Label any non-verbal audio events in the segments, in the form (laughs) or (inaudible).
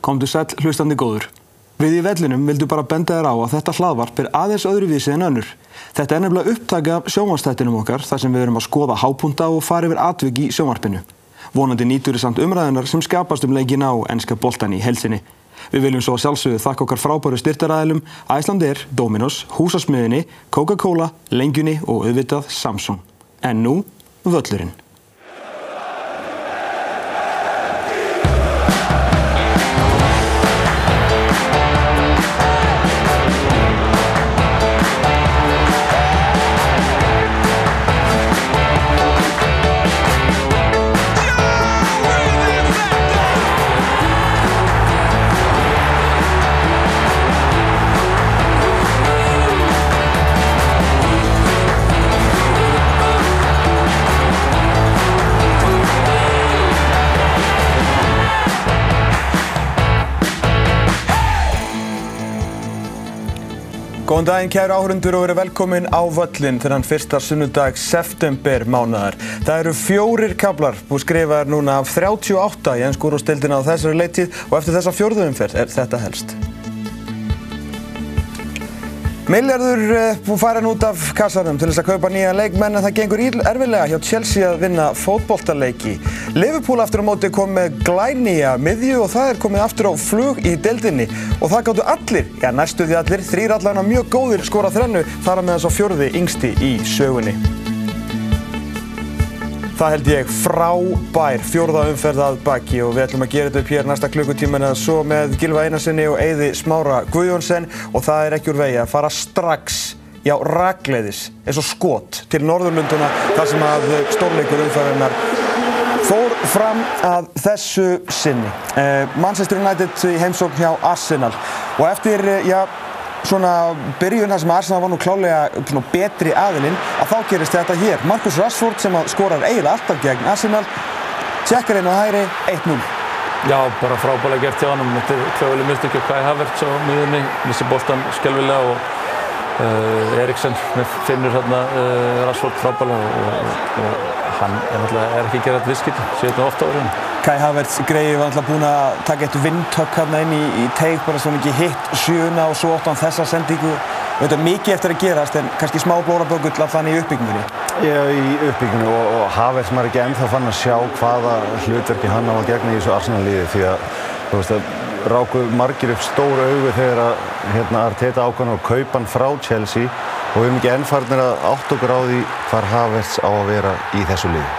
Komdu sæl hlustandi góður. Við í vellinum vildu bara benda þér á að þetta hlaðvarp er aðeins öðruvísi en önnur. Þetta er nefnilega upptaka af sjónvarstættinum okkar þar sem við erum að skoða hápunta og fara yfir atvik í sjónvarpinu. Vonandi nýtur þið samt umræðunar sem skapast um leikin á ennska boltan í helsinni. Við viljum svo sjálfsögðu þakka okkar frábæru styrtaræðilum Æslandir, Dominos, Húsasmiðinni, Coca-Cola, Lengjunni og auðvitað Samsung. En nú, völlurinn. Góðan daginn kæru áhörundur og verið velkomin á völlin þennan fyrsta sunnudag september mánadar. Það eru fjórir kablar búið skrifaðar núna af 38 í ennskúrústildina á þessari leittíð og eftir þessa fjórðumferð er þetta helst. Miljardur búið farin út af kassanum til þess að kaupa nýja leikmenn en það gengur erfilega hjá Chelsea að vinna fótboltaleiki. Liverpool aftur á móti kom með glænýja miðju og það er komið aftur á flug í deildinni og það gáttu allir, já næstuði allir, þrýr allan að mjög góðir skora þrennu þar að með þess að fjörði yngsti í sögunni. Það held ég frábær fjórða umferð að baki og við ætlum að gera þetta upp hér næsta klukkutíman eða svo með Gilva Einarsinni og Eyði Smára Guðjónsson og það er ekki úr vegi að fara strax, já ragleiðis, eins og skot til Norðurlunduna þar sem að stórleikur umferðinnar fór fram að þessu sinni. Manchester United í heimsókn hjá Arsenal og eftir, já, svona byrjun þar sem Arsenal var nú klálega betri aðilinn að þá gerist þetta hér. Marcus Rashford sem skorar eiginlega alltaf gegn Arsenal tjekkar inn á hæri 1-0. Já, bara frábæðilega gert hjá hann. Þetta er klöfuleg mistök hjá Kai Havertz á miðunni. Missi bóltan skelvilega og uh, Eriksen finnur hérna uh, Rashford frábæðilega og, og, og hann er náttúrulega er ekki gerað viðskipt, séu þetta ofta á raun. Kai Havertz greiði var alltaf búinn að taka eitt vindhögg hérna inn í, í teik, bara svo mikið hitt sjöuna og svo ótt á þessa sendingu. Þetta er mikið eftir að gerast en kannski smá blóraböggull alltaf hann í uppbyggingunni. Já, í uppbyggingunni og, og Havertz maður ekki ennþá fann að sjá hvaða hlutverki hann á að gegna í þessu Arsenal-líði því að, þú veist að, ráku margir upp stóru augu þegar að hérna, Arteta ákvæmna og kaupa hann frá Chelsea og við erum ekki ennfarnir að átt á því hvar Havertz á að vera í þessu liði.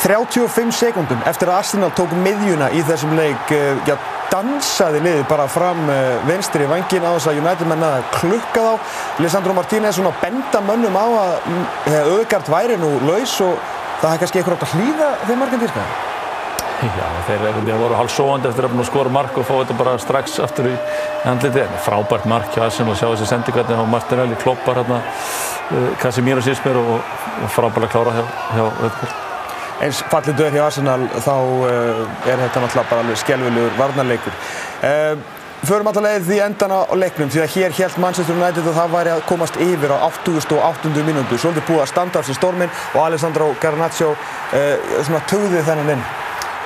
35 sekundum eftir að Arsenal tók miðjuna í þessum leik, já, dansaði liðið bara fram vinstri vangin á þess að United menna að klukka þá. Lisandro Martínez svona benda mönnum á að Öðgard væri nú laus og það er kannski eitthvað átt að hlýða þeim margum dýrskaðum. (laughs) Já, þeir voru hálfsóandi eftir að skora mark og fá þetta bara strax aftur í handliti. Frábært mark hjá Arsenal og sjá þessi sendingarni á Martinelli, kloppar hérna uh, Casemiro síðsmér og, og frábært að klára hjá, hjá Öðgard. Eins fallið döður hjá Arsenal þá uh, er þetta náttúrulega bara alveg skelvilegur varnarleikur. Uh, Förum alltaf leiðið því endan á leiknum því að hér held Manchester United að það væri að komast yfir á 80.800 mínútu. Svolítið búið að standa af sér storminn og Alessandro Garnaccio uh, tögði þennan inn.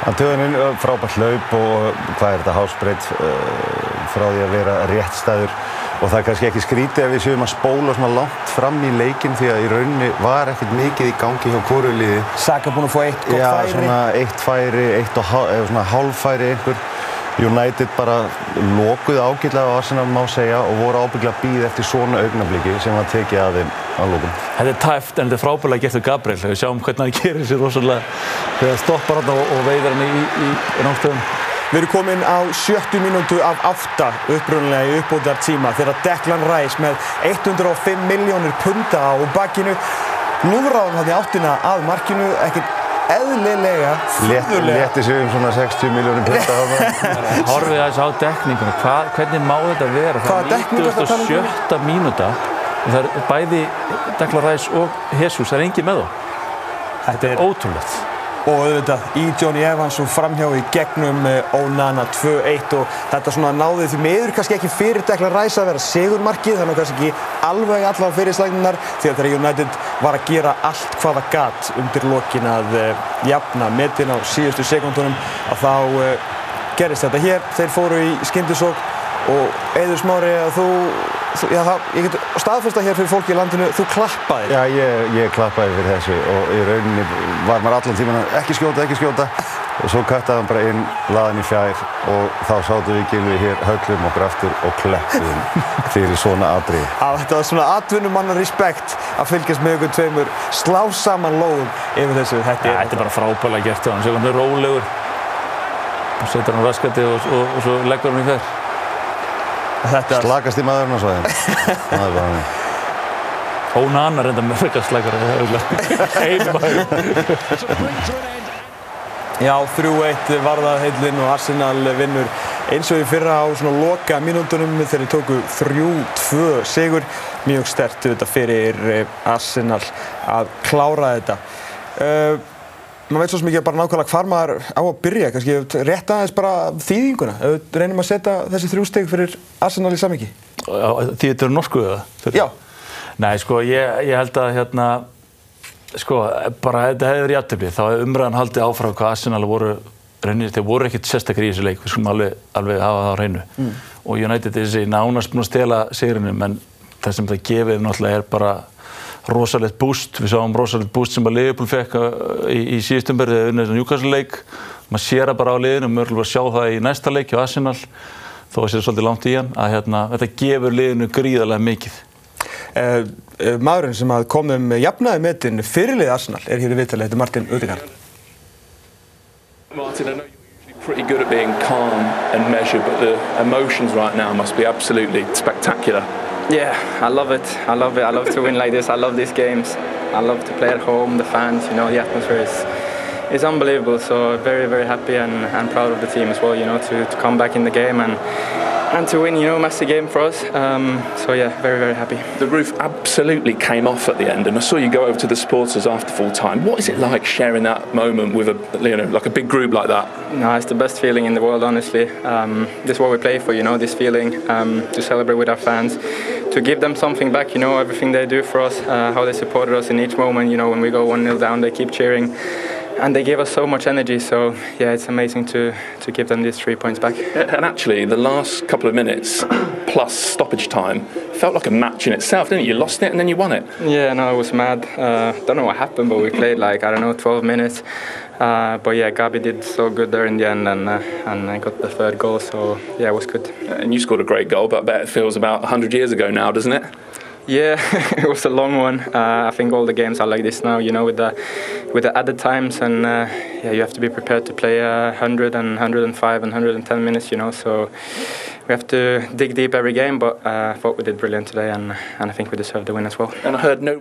Hann töði inn frábært hlaup og hvað er þetta hásbreytt frá því að vera rétt staður og það er kannski ekki skrítið að við séum að spóla svona langt fram í leikin því að í rauninni var ekkert mikið í gangi hjá kóruliði. Saka búinn að fá eitt gott færi. Já, svona eitt færi, eitt og svona hálffæri einhver. United bara lokuði ágætlega á Arsenal má segja og voru ábygglega býð eftir svona augnabliki sem var tekið að þeim á lókum. Þetta er tæft en þetta er frábæðilega gert af Gabriel. Við sjáum hvernig hann gerir sér rosalega þegar stoppar hann og, og veiðar hann í, í, í námstöðum. Við erum komin á sjöttu mínútu af átta upprunlega í uppbóðar tíma þegar Declan Rice með 105 miljónir punta á bakkinu lúðráðum það í áttina að markinu, ekkert eðlilega, fyrðulega. Létti sig um svona 60 miljónir punta. Horfið aðeins á dekninguna, Hva, hvernig má þetta vera? Hvaða dekning er þetta að tala um? Það er 97 mínúta og það er bæði Declan Rice og Jesus, það er engi með þá. Þetta er ótrúlegt. Og auðvitað í Johnny Evans og framhjá í gegnum Onana 2-1 og þetta svona náði því meður kannski ekki fyrir Declan Rice að vera sigurmarkið þannig kannski ekki alveg allavega fyrir slægnunar því að þegar United var að gera allt hvaða gat undir lokin að uh, jafna metin á síðustu sekundunum að þá uh, gerist þetta hér. Þeir fóru í skyndisók og Eður Smári að þú já, það, ég get staðfesta hér fyrir fólki í landinu, þú klappaði. Já, ég, ég klappaði fyrir þessu og í rauninni var maður allan tíman að ekki skjóta, ekki skjóta og svo kattaði hann bara inn, laði hann í fjær og þá sáttu við gilvið hér, höllum okkur aftur og kleppuðum (laughs) fyrir svona aðrið. Þetta var svona atvinnumannar respekt að fylgjast með ykkur tveimur slá saman lóðum yfir þessu. Þetta er, þetta er bara frábæðilega gert á hann, sér hann er rólegur og setur hann raskati og, og, og svo leggur hann í fjær. Þetta... Slagast í maðurinn á svæðin. Hann. Ónana reynda með er auðvitað einu maður. Já, 3-1 var það heilinn og Arsenal vinnur eins og í fyrra á svona loka mínúndunum þegar þeir tóku 3-2 sigur. Mjög stert auðvitað fyrir Arsenal að klára þetta. Maður veit svo mikið bara nákvæmlega hvar maður á að byrja, kannski rétt aðeins bara þýðinguna. Ef við reynum að setja þessi þrjú steg fyrir Arsenal í samviki. Því þetta eru norsku eða? Já. Nei, sko, ég, ég held að hérna sko, bara þetta hefði verið jættefni, þá hefði umræðan haldið áfram hvað Arsenal voru reynir, þeir voru ekkert sérstaklega í þessu leik, við skulum alveg, alveg hafa það á reynu mm. og United er þessi nánast búin að stela sigrinum en það sem það gefið náttúrulega er bara rosalegt búst, við sáum rosalegt búst sem að Liverpool fekk uh, í, í síðustumberði eða unnið þessu Newcastle leik maður sér það bara á liðinu, mörgulega að sjá það í næsta leik á Arsenal, þó að það sé svolítið langt í hann að hérna, þetta gefur liðinu gríðarlega mikið Uh, uh, maðurinn sem kom um jafnaði metin fyrirlið Arsenal er hér í viðtalið, þetta er Martin Ödegaard. Martin, I know you're usually pretty good at being calm and measured, but the emotions right now must be absolutely spectacular. Yeah, I love it. I love it. I love to win like this. I love these games. I love to play at home. The fans, you know, the atmosphere is is unbelievable. So very, very happy and, and proud of the team as well. You know, to, to come back in the game and and to win, you know, a massive game for us. Um, so yeah, very, very happy. The roof absolutely came off at the end, and I saw you go over to the supporters after full time. What is it like sharing that moment with a, you know, like a big group like that? No, it's the best feeling in the world, honestly. Um, this is what we play for, you know, this feeling um, to celebrate with our fans, to give them something back, you know, everything they do for us, uh, how they supported us in each moment. You know, when we go one 0 down, they keep cheering and they gave us so much energy. So yeah, it's amazing to to give them these three points back. And actually, the last couple of minutes (coughs) plus stoppage time felt like a match in itself, didn't it? You lost it and then you won it. Yeah, no, I was mad. Uh, don't know what happened, but we played like I don't know 12 minutes. Uh, but yeah, Gabi did so good there in the end, and uh, and I got the third goal. So yeah, it was good. And you scored a great goal, but I bet it feels about 100 years ago now, doesn't it? Yeah, (laughs) it was a long one. Uh, I think all the games are like this now, you know, with the with the added times, and uh, yeah, you have to be prepared to play uh, 100 and 105 and 110 minutes, you know. So we have to dig deep every game, but uh, I thought we did brilliant today, and and I think we deserve the win as well. And I heard no.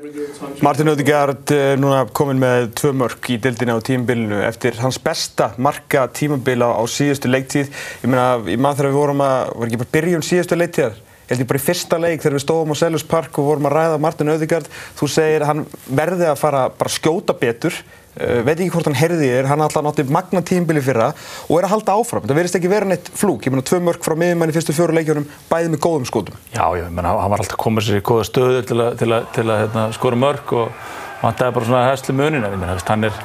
Martin Ödegaard uh, núna komin með tvö mörk í dildina á tímabilinu eftir hans besta marka tímabila á síðustu leiktíð. Ég meina, ég maður þegar við vorum að, var ekki bara byrjun síðustu leiktíðar? Ég held ég bara í fyrsta leik þegar við stóðum á Selhurst Park og vorum að ræða Martin Ödegaard, þú segir hann verði að fara bara skjóta betur, uh, veit ekki hvort hann heyrði þér, hann alltaf nátti magna tímbili fyrra og er að halda áfram. Það verðist ekki vera neitt flúk, ég meina tvö mörk frá miðjumann í fyrstu fjóru leikjónum, bæðið með góðum skótum. Já, ég meina hann var alltaf komið sér í góða stöðu til að, til að, til að hérna, skora mörk og hann dæði bara svona hæslu munin, en ég meina hann er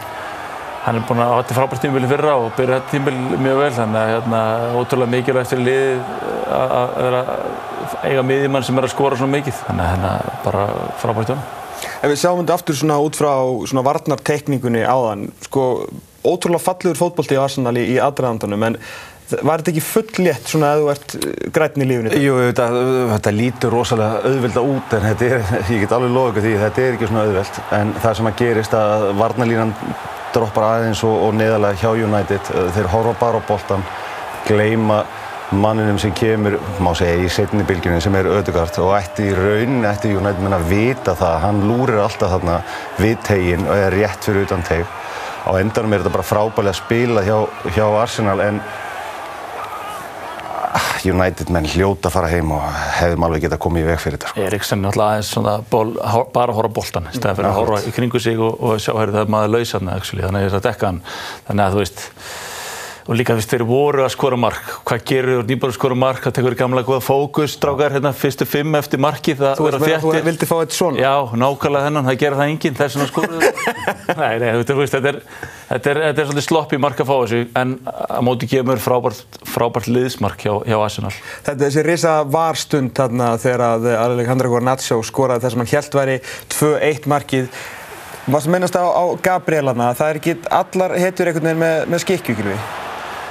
hann er búinn að hafa þetta frábært tímbili fyrra og byrja þetta tímbili mjög vel þannig að hérna, ótrúlega mikilvægt fyrir liðið að vera eiga miðjumann sem er að skora svona mikið þannig að hérna bara frábært honum. Ef við sjáum þetta aftur svona út frá svona varnartekningunni áðan, sko ótrúlega fallegur fótbolti á Arsenal í, í aðræðandanum en var þetta ekki full létt svona að þú ert grætn í lífinu? Jú, þetta, þetta lítur rosalega auðvelda út en þetta er, (laughs) ég get alveg loðið því, þetta er ekki svona auðveld en það sem að gerist að varnarlínan droppar aðeins og, og neðalega hjá United, þeir horfa bara á boltan, gleima manninum sem kemur, má segja, í setni bylgjunum sem er Ödegard og ætti í raun, ætti United menn að vita það, hann lúrir alltaf þarna við teginn og er rétt fyrir utan teg. Á endanum er þetta bara frábælega spila hjá, hjá Arsenal en United menn hljóta að fara heim og hefðum alveg getað komið í veg fyrir þetta. Sko. Eriksen er alltaf aðeins svona ból, bara að horfa bóltan, í stæðan fyrir að horfa í kringu sig og, og sjá, heyrðu það maður laus hann, þannig að ég er að dekka hann, þannig að þú veist, og líka þú veist, þeir voru að skora mark. Hvað gerur þú? Nýbúin að skora mark. Það tekur gamla góða fókus, strákar hérna fyrstu fimm eftir marki, það Þú með að þú þéttir. vildi fá eitt svona. Já, nákvæmlega þennan, það gerir það enginn, þess vegna skoruðu (laughs) Nei, nei, þú veist, þetta er, þetta er, þetta er svolítið slopp í mark að fá þessu. En að móti kemur frábært, frábært liðsmark hjá, hjá Arsenal. Þetta er þessi risa varstund þarna þegar að Alejandro Garnaccio skoraði þess að hann held væri 2-1 markið. Varst að minnast á, á Gabrielana, það er ekki allar hetjur einhvern veginn með, með skikju, Gylfi?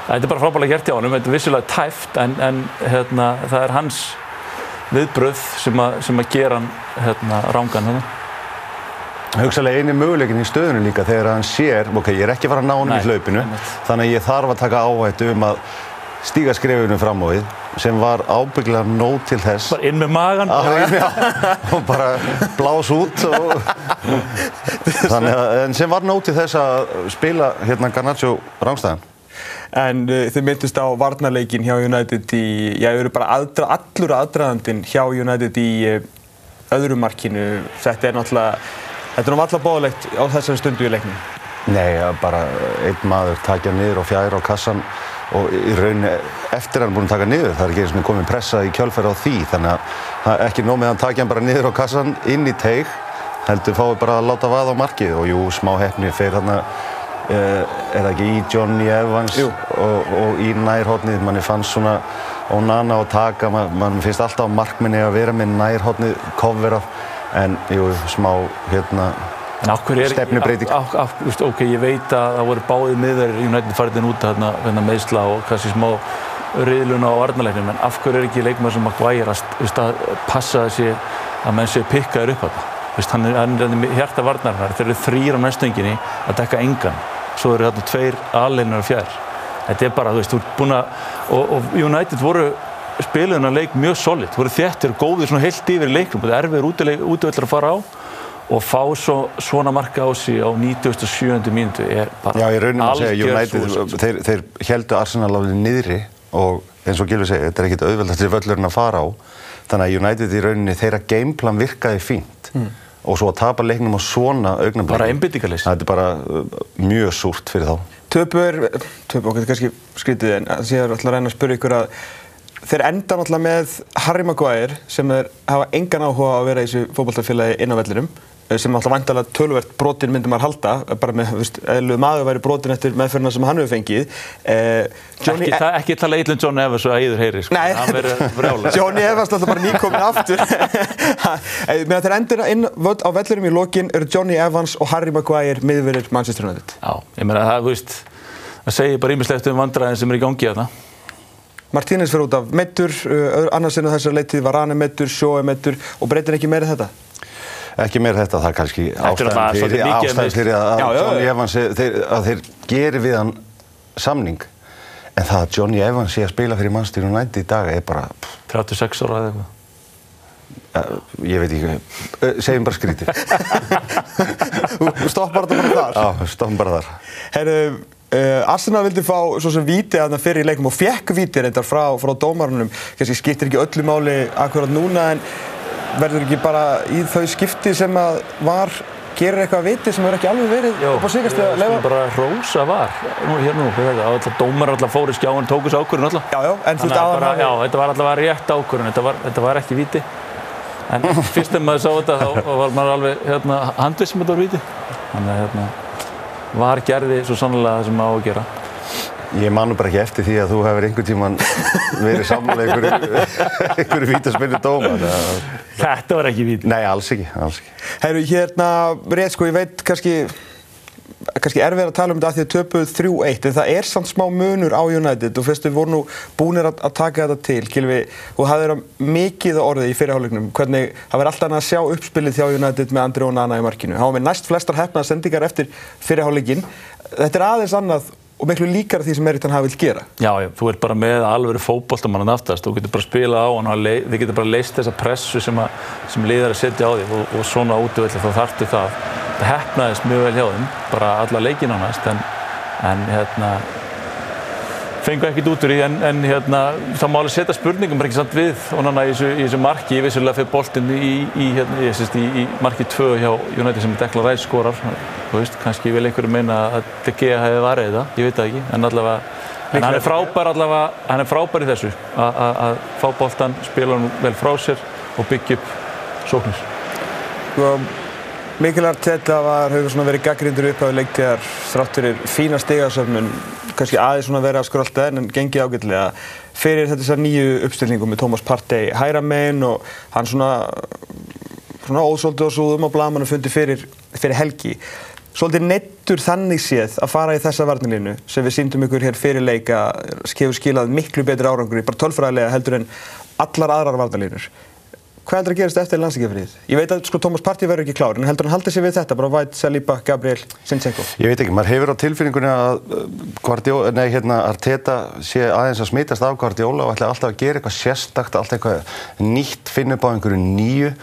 Þetta er bara frábært gert hjá honum, þetta er vissulega tæft en, en hérna, það er hans viðbröð sem að, sem að gera hann hérna, rángan hérna. Hugsalega eini möguleikin í stöðunum líka þegar hann sér, ok, ég er ekki að fara að ná Nei, í hlaupinu, þannig að ég þarf að taka áhættu um að stíga skrefinu fram á við sem var ábygglega nóg til þess Bara inn með magan. og bara blás út og, (laughs) þannig að, en sem var nóg til þess að spila hérna Garnaccio rángstæðan. En uh, þið myndist á varnarleikin hjá United í, já, eru bara aðdra, allur aðdraðandinn hjá United í uh, öðru markinu. Þetta er náttúrulega, þetta er náttúrulega bóðlegt á þessari stundu í leiknum. Nei, að bara einn maður takja niður og fjær á kassan og í rauninni eftir hann búinn að taka niður, það er ekki eins og komin pressa í kjölfæri á því, þannig að það er ekki nóg með að hann takja hann bara niður á kassan inn í teig, heldur fái bara að láta vaða á markið og jú, smá hefni fyrir þarna, uh, er það ekki í Johnny Evans og, og í nærhóttnið, manni fannst svona ónana að taka, man, man finnst alltaf markminni að vera með nærhóttnið cover af, en jú, smá hérna, veist, ok, ég veit að það voru báðið miðverðir United fariðin út að hérna, hérna meðsla og kannski smá riðluna á varnarleiknum en af hverju er ekki leikmaður sem Maguire að, passa þessi að menn séu pikkaður upp að það hann er, er hjarta varnarinnar þeir eru þrýr á næstunginni að dekka engan svo eru þarna tveir aðleinar og fjær. Þetta er bara, þú veist, þú ert búin að og, og United voru spiluðuna leik mjög solid, voru þéttir, góðir svona heilt yfir í leiknum, þetta er erfiður útvöldur að fara á og fá svo, svona marka á sig á 97. mínútu er bara Já, ég raunum að segja, algjör United, þeir, þeir heldu Arsenal á niðri og eins og Gilvi segir, þetta er ekkit auðveldast til völlurinn að fara á. Þannig að United í rauninni, þeirra gameplan virkaði fínt og svo að tapa leiknum á svona augnablik. Bara einbeitingarleysi. Þetta er bara uh, mjög súrt fyrir þá. Töpur, töpur okkur kannski skrítið en það sé að ætla að reyna að spyrja ykkur að þeir enda náttúrulega með Harry Maguire sem er, hafa engan áhuga á að vera í þessu fótballtafélagi inn á vellinum sem náttúrulega vantalega tölvert brotin myndi maður halda bara með, þú veist, eðluðu maður væri brotin eftir meðferðina sem hann hefur fengið. Eh, Ekki, ta ekki tala illa um John Evans og að íður heyri sko. Nei, hann verður brjála (laughs) Johnny Evans náttúrulega bara nýkomin aftur. (laughs) Eh, meðan þeir endur inn á vellinum í lokin eru Johnny Evans og Harry Maguire miðverðir Manchester United. Já, ég meina það, þú veist það segir bara ímislegt um vandræðin sem er í gangi að það Martínez fyrir út af meittur, uh, annars en þessar leitið var Rane meittur, Sjóe meittur og breytir ekki meira þetta? Ekki meir þetta, það er kannski ástæðan fyrir, ástæðan fyrir að Já, já, Johnny. Evans, þeir, að þeir gerir við hann samning. En það að Johnny Evans sé að spila fyrir Manchester United í dag er bara, pff, 36 ára eða eitthvað ég veit ekki, uh, segjum bara skrítið. Þú stoppar þetta bara þar. Já, stoppum bara þar. Herru, uh, Arsenal vildi fá svo sem víti að það fyrir í leikum og fekk víti reyndar frá, frá dómarunum. Kanski skiptir ekki öllu máli akkurat núna en verður ekki bara í þau skipti sem að var gerir eitthvað viti sem hefur ekki alveg verið upp á sigast að ég leifa? bara hrósa var. Nú, hér nú, hvað er þetta, alltaf dómar alltaf fóru í skjáin tóku þessu ákvörðun alltaf Já, já, en þú veist að aðan hafi- já, þetta var alltaf rétt ákvörðun þetta var, þetta var ekki víti. En (laughs) fyrst þegar maður sá þetta þá var maður alveg hérna, handvið sem þetta var víti. Þannig að hérna, var gerði svo sannlega það sem maður á að gera Ég manu bara ekki eftir því að þú hefur einhvern tíman verið samlega einhverju, (laughs) einhverju vítaspinnu dóma. þetta var ekki víti Nei, alls ekki, alls ekki. Herru, hérna, rétt sko, ég veit kannski kannski erfið að tala um þetta af því að töpuð 3-1 en það er samt smá munur á United. Og fyrstu voru nú búinir að, að taka þetta til Kilvi, þú hafði verið mikið orðið í fyrirháleiknum, hvernig það verið alltaf annað að sjá uppspilið hjá United með Andri og Nana í markinu, það var með næst flestar hefnaða sendingar eftir fyrirháleikin þetta er aðeins annað og miklu líkar því sem Eritan hafi vilt gera Já, já, þú ert bara með alveg fótboltamann aftast, þú getur bara spilað á hann þið getur bara leist þessa pressu sem, að, sem liðar að setja á þig og, og svona útvöldi þá þarftu það. Það hefnaðist mjög vel hjá þeim, bara alla leikin á næst, en, en hérna, fengu ekkert út úr því, en, en hérna, það má alveg setja spurningum bara ekki samt við og nanna í þessu, í þessu marki, ég vissulega fyrir boltinn í, í, hérna, í, í marki 2 hjá United sem Declan Rice skorar, þú veist, kannski vil einhverju meina að De Gea hefði varðið það, ég veit það ekki, en allavega En hann er frábær allavega, hann er frábær í þessu að- að að fá boltan, spila hann vel frá sér og byggja upp sóknir. Sko, Mikil Arteta var, hefur svona verið gaggrindur upp á leiktíðar þrátt fyrir fína stigasöfnun, kannski aðeins svona verið að skrölda en gengið ágætlega fyrir þessar nýju uppstilningum með Thomas Partey hæra megin og hann svona, svona ósóldi og súðum á blamanum fundi fyrir, fyrir helgi. Svolítið neittur þannig séð að fara í þessa varnalínu sem við síndum ykkur hér fyrir leika skefur skilað miklu betri árangur, bara tölfræðilega heldur en allar aðrar varnalínur. Hvað heldur að gerast eftir landsleikjafrið? Ég veit að sko Thomas Partey verður ekki klár, en heldur hann haldið sér við þetta, bara White, Saliba, Gabriel, Sinchenko? Ég veit ekki, maður hefur á tilfinningunni að uh, Guardiola, nei, hérna, Arteta sé aðeins að smitast af Guardiola og ætla alltaf að gera eitthvað sérstakt, alltaf eitthvað nýtt, finna upp á einhverju nýju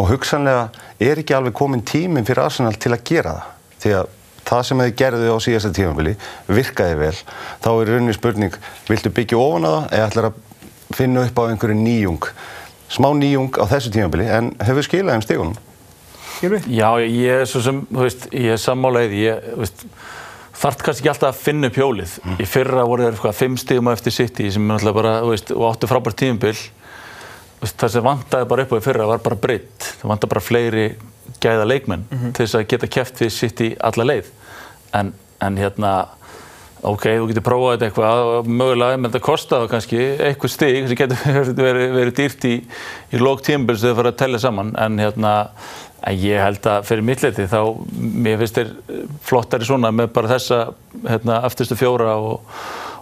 og hugsanlega er ekki alveg komin tíminn fyrir Arsenal til að gera það. Því að það sem þið gerðu á síðasta tímafili virkaði vel, þá er rauninni spurning, viltu byggja ofan á það eða ætlar að finna upp á einhverju nýjung, smá nýjung á þessu tímafili en hefur skilað þeim stígunum. Já, ég er svo sem, þú veist, ég er sammálaðið, ég, þú veist, þarf kannski ekki alltaf að finna upp hjólið. Í fyrra voru þeir eitthvað fimm stígum á eftir City sem er náttúrulega bara, þú veist, og áttu frábært tímabil. Þú veist, það sem vantaði bara upp á í fyrra var bara breytt. Það vantaði bara fleiri gæða leikmenn til þess að geta kæft við City alla leið. En, en hérna, ok, þú getur prófað þetta eitthvað, mögulega, menn þetta kostaði kannski eitthvað stig sem getur (laughs) verið, verið, verið dýrt í, í lók tímabils þegar það fara að tella saman, en hérna, en ég held að fyrir mittleiti þá, mér finnst þér flottari svona með bara þessa hérna, afturstu fjóra og,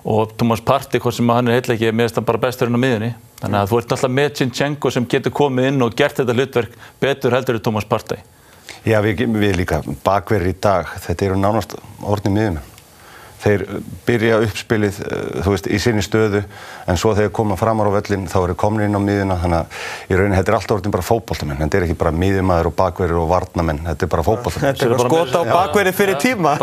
og Thomas Partey, hvort sem hann er heitleiki, mér finnst hann bara besturinn á miðunni. Þannig að þú ert alltaf með Sinchenko sem getur komið inn og gert þetta hlutverk betur heldur en Thomas Partey. Já, við, við líka bakverðir í dag, þetta eru nánast orðni miðuna. Þeir byrja uppspilið, uh, þú veist, í sinni stöðu, en svo þegar koma framar á völlin, þá eru komin inn á miðuna, þannig að í rauninni þetta er alltaf orðin bara fótboltamenn. Þetta er ekki bara miðumæður og bakverðir og varnamenn, þetta er bara fótboltamenn. Þetta er bara skota á bakverði fyrir tíma.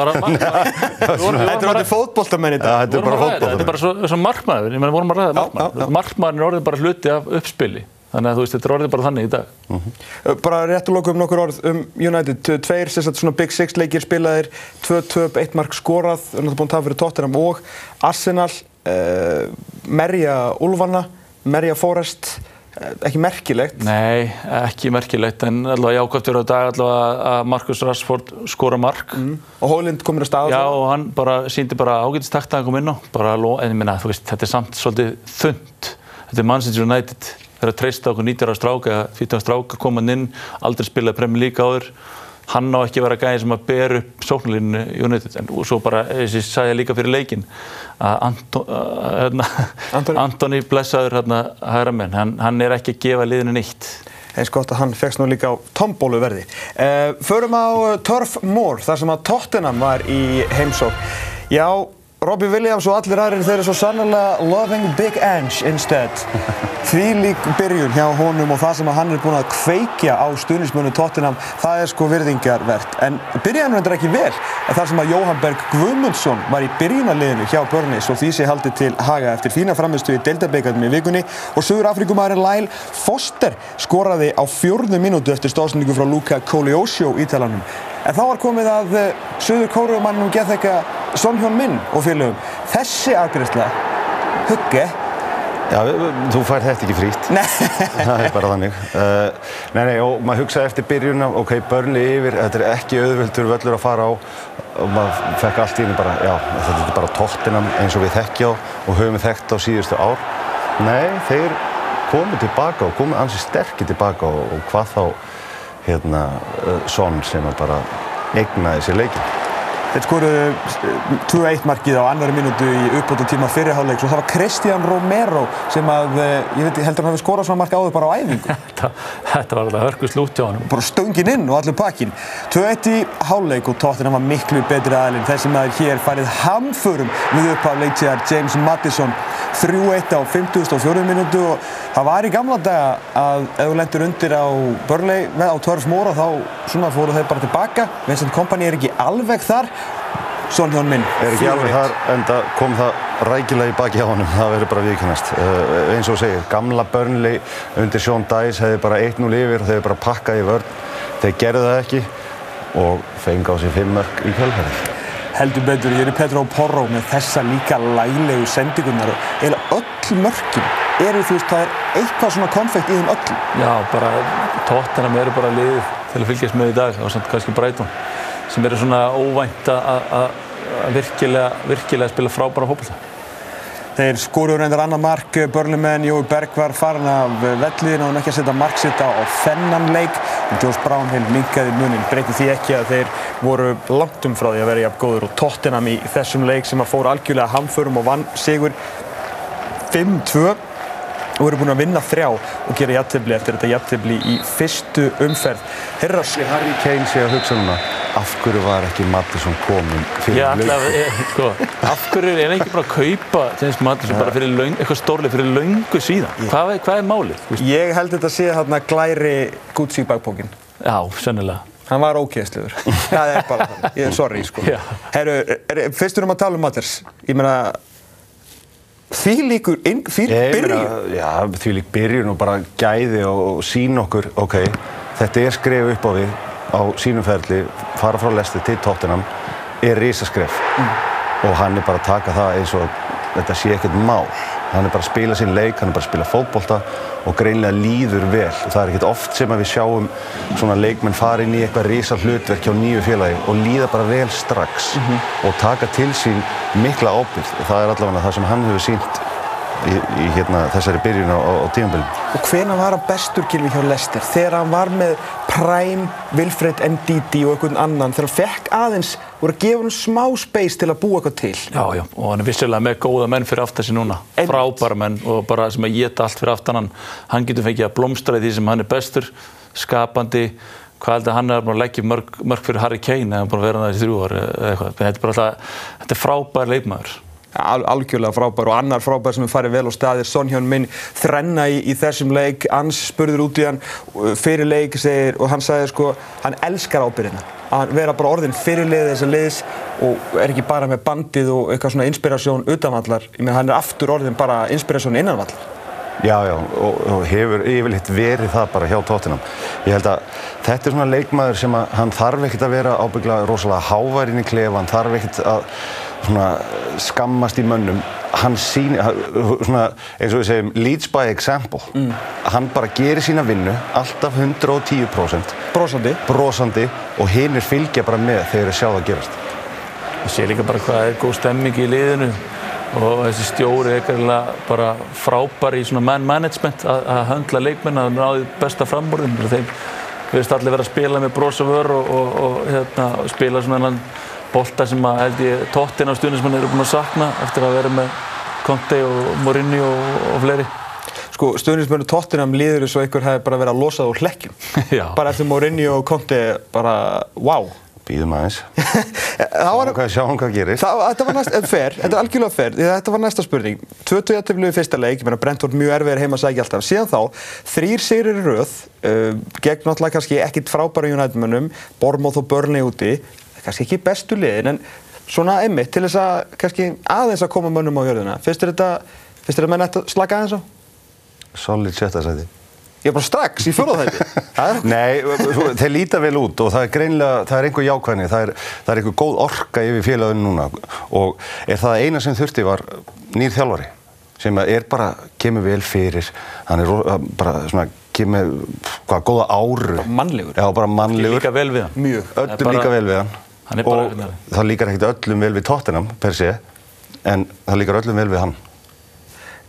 Þetta er orðið fótboltamenn í dag. þetta er bara Þetta er bara svo, svo markmaður, ég meina vorum að ræða markmaður. Markmaðurinn er orðið bara hluti af uppspili. Þannig að þú veist, þetta er orðið bara þannig í dag. Bara rétt að loka um nokkur orð um United. Tveir sérstaklega svona Big Six leikir spilaðir, tvö töp, eitt mark skorað, er náttúrulega búin að tafa fyrir Tottenham og Arsenal, uh, Merja Ulfana, Merja Forest, uh, ekki merkilegt. Nei, ekki merkilegt, en allavega jákvæmt fyrir á dag allavega að Marcus Rashford skora mark. Og Hólind komir að staða Já, og hann bara síndi bara ágætist að koma inn á. Bara, en ég minna, þú veist, þetta er samt svolítið þund. Þetta er Manchester United. Þeir að treysta okkur 19 ára stráka, 14 ára stráka koma hann inn, aldrei spila Premier League áður. Hann á ekki að vera gæði sem að ber upp sóknarlínu United. En og svo bara, þessi sagði ég líka fyrir leikinn, að Anto, uh, hérna, Antoni. Blessaður hérna hægra menn, hann, hann er ekki að gefa liðinu nýtt. eins gott að hann fegst nú líka á tombólu verði. Uh, förum á uh, Turf Moor, þar sem að Tottenham var í heimsók. Já, Robbie Williams og allir aðrir þeir eru svo sannlega loving Big Ange instead. (laughs) Því lík byrjun hjá honum og það sem hann er búinn að kveikja á stuðnismönu Tottenham, það er sko virðingarvert. En byrjaðum hendur ekki vel, þar sem að Jóhann Berg Guðmundsson var í byrjunarliðinu hjá Börni, svo því sé haldið til haga eftir fína framistu í Deildabeikarnum í vikunni og Suður Afrikumæðurinn Lyle Foster skoraði á fjórðu mínútu eftir stóðsendingu frá Luka Koleosjó ítalanum. En þá var komið að uh, Suður Kóruumannum geð þekka Son Hjón Minn og félögum. Þessi afgriðsla, hugge, Já, þú fær þetta ekki frítt. Nei. (laughs) það er bara þannig. Uh, nei, nei, og maður hugsaði eftir byrjunna, ok, börnli yfir, þetta er ekki auðvöldur völlur að fara á og maður fekk allt í henni bara, já, þetta er bara tóttinam eins og við þekkja á og höfum við þekkt á síðustu ár. Nei, þeir komu tilbaka og komu ansi sterkir tilbaka og hvað þá, hérna, uh, Son sem bara egnaði sér leikinn. Þeir skoruðu uh, 2-1 markið á annari mínútu í uppbótu tíma fyrirháleiks og það var Christian Romero sem að, uh, ég veit, heldur hann hafi skorað svona mark áður bara á æfingu. (laughs) Þetta, þetta var alveg hörku slút hjá honum. bara stöngin inn og allur pakkin 2-1 í háleik og Tottenham var miklu betri aðlinn þessi maður hér farið hamförum við upp af leiktíðar James Madison 3-1 á 54 minútu og það var í gamla daga að ef þú lendur undir á Burnley á Törf Móra þá svona fóru þeir bara tilbaka. Vincent Kompany er ekki alveg þar Son hjón minn Er ekki 4-1. alveg þar, en það kom það rækilega í baki á honum, það verður bara viðkennast. Uh, eins og segir, gamla Burnley undir Sean Dice hefði bara 1-0 yfir, þeir hefði bara pakkað í vörn. Þeir gerðu það ekki og fengi á sig fimm mörg í kjölfærið. heldur betur, ég er í Petro Porro með þessa líka laglegu sendingunar og eiginlega öll mörkin eru þú veist, það er eitthvað svona konfekt í þeim öllum. Já, bara tóttina með eru bara liðið til að fylgjast með í dag og samt kannski Breitón sem eru svona óvænt að virkilega, virkilega spila frábæra fólkvölda. Þeir skoruður reyndar annar mark, Börlumenn, Jói Berg var farin af velliðin og hann ekki að setja marksitta á þennan leik. Josh Brownhill minkaði munin, breyti því ekki að þeir voru langt um frá því að vera jafn góður og Tottenham í þessum leik sem að fór algjörlega hamförum og vann sigur 5-2 og eru búin að vinna þrjá og gera jættibli eftir þetta jættibli í fyrstu umferð. Herras... Harry Kane sé að hugsa núna, af hverju var ekki Mattisson komin fyrir Já, alltaf, sko, af hverju er ekki bara að kaupa James Mattisson ja. bara fyrir laung, eitthvað stórlega fyrir laungu síðan? Hvað, hvað er málið? Ég held þetta að sé hérna glæri Gucci bakbókin. Já, sennilega. Hann var ókæðsluður. (laughs) það er bara það. Ég er sorry, sko. Herru, fyrstur um að tala um Matters. Ég meina, því líkur, því byrjun? Já, því lík byrjun og bara gæði og, og sín okkur, ok, þetta er skref upp á við á sínum ferli, fara frá lesti til tóttinam, er risaskref mm. og hann er bara að taka það eins og þetta sé ekkert mál. Hann er bara að spila sín leik, hann er bara að spila fótbolta og greinlega líður vel. Og það er ekkert oft sem við sjáum svona leikmenn fara inn í eitthvað risa hlutverk hjá nýju félagi og líða bara vel strax mm -hmm. og taka til sín mikla ábyrgð. Og það er allavega það sem hann hefur sínt í, í hérna, þessari byrjun á, á tímanbylum. Og hvena var hann bestur Gylfi hjá Lester? Þegar hann var með Prime, Wilfred Ndidi og einhvern annan þegar hann fekk aðeins voru að gefa hann smá space til að búa eitthvað til. Já, já, og hann er vissilega með góða menn fyrir aftan sig núna. Frábæra menn og bara sem að geta allt fyrir aftan hann. Hann getur fengið að blómstra í því sem hann er bestur, skapandi, hvað heldur hann er að leggja mörg, mörg fyrir Harry Kane eða búin að vera það í þrjú ári eða eitthvað. Þetta er bara alltaf, þetta er frábær leikmaður. Al algjörlega frábær og annar frábær sem er farið vel á staðir. Sonhjón minn þrenna í, í þessum leik Ans spurður út í hann fyrir leik segir, og hann sagði sko hann elskar ábyrðina að vera bara orðin fyrirlið þessar liðs og er ekki bara með bandið og eitthvað svona inspirasjón utanvallar. Ég meina hann er aftur orðin bara inspirasjón innanvallar. Já, já, og, og hefur yfirleitt verið það bara hjá tóttinam. Ég held að þetta er svona leikmaður sem að hann þarf ekkert að vera ábygglega rosalega háværin í klefa, hann þarf ekkert að svona, skammast í mönnum hann síni, svona, eins og við segjum leads by example. Mm. hann bara gerir sína vinnu alltaf 110% brosandi, brosandi og hinn er fylgja bara með þegar þeir sjá það gerast. Það sé líka bara hvað er góð stemming í liðinu og þessi stjóri er eitthvað bara frábær í svona man management að, höndla leikmenn að náði besta framborðin þeim verðist allir vera að spila með bros og vör og, og, og hérna, spila svona bolta sem að held ég tóttin á stundismann eru búin að sakna eftir að vera með Conte og Mourinho og, og fleiri. Sko stundismannu tóttinam líður þess að einhver hefði bara verið að losa það úr hlekkjum. (laughs) bara eftir Mourinho og Conte bara wow. Býðum aðeins. (laughs) Sjáum hvað, sjá hvað gerist. Það, þetta var næsta, fer, þetta er algjörlega fer. Þetta var næsta spurning. 20 í fyrsta leik, ég meina Brentford mjög erfiðir heima að segja alltaf. Síðan þá, þrýr sigrir í rauð, uh, gegn náttúrulega kannski ekkit frábæra United-mönnum, Bormóð og Burnley úti kannski ekki bestu liðin en svona einmitt til þess að kannski aðeins að koma mönnum á jörðina. Finnst þér þetta, finnst þér að menn ætti að slaka aðeins á? Solid sjötta sæti. Ég er bara strax í fjóðaðætti (laughs) Nei, þeir líta vel út og það er greinlega, það er einhver jákvæðni það er, það er einhver góð orka yfir félaginu núna og er það eina sem þurfti var nýr þjálfari sem er bara, kemur vel fyrir hann er bara svona kemur, hvað, góða áru Mannlegur. Já, bara mannlegur. Líka vel við hann. Mjög, öllum bara, líka vel við hann Er bara Og það líkar ekkert öllum vel við Tottenham per sé en það líkar öllum vel við hann.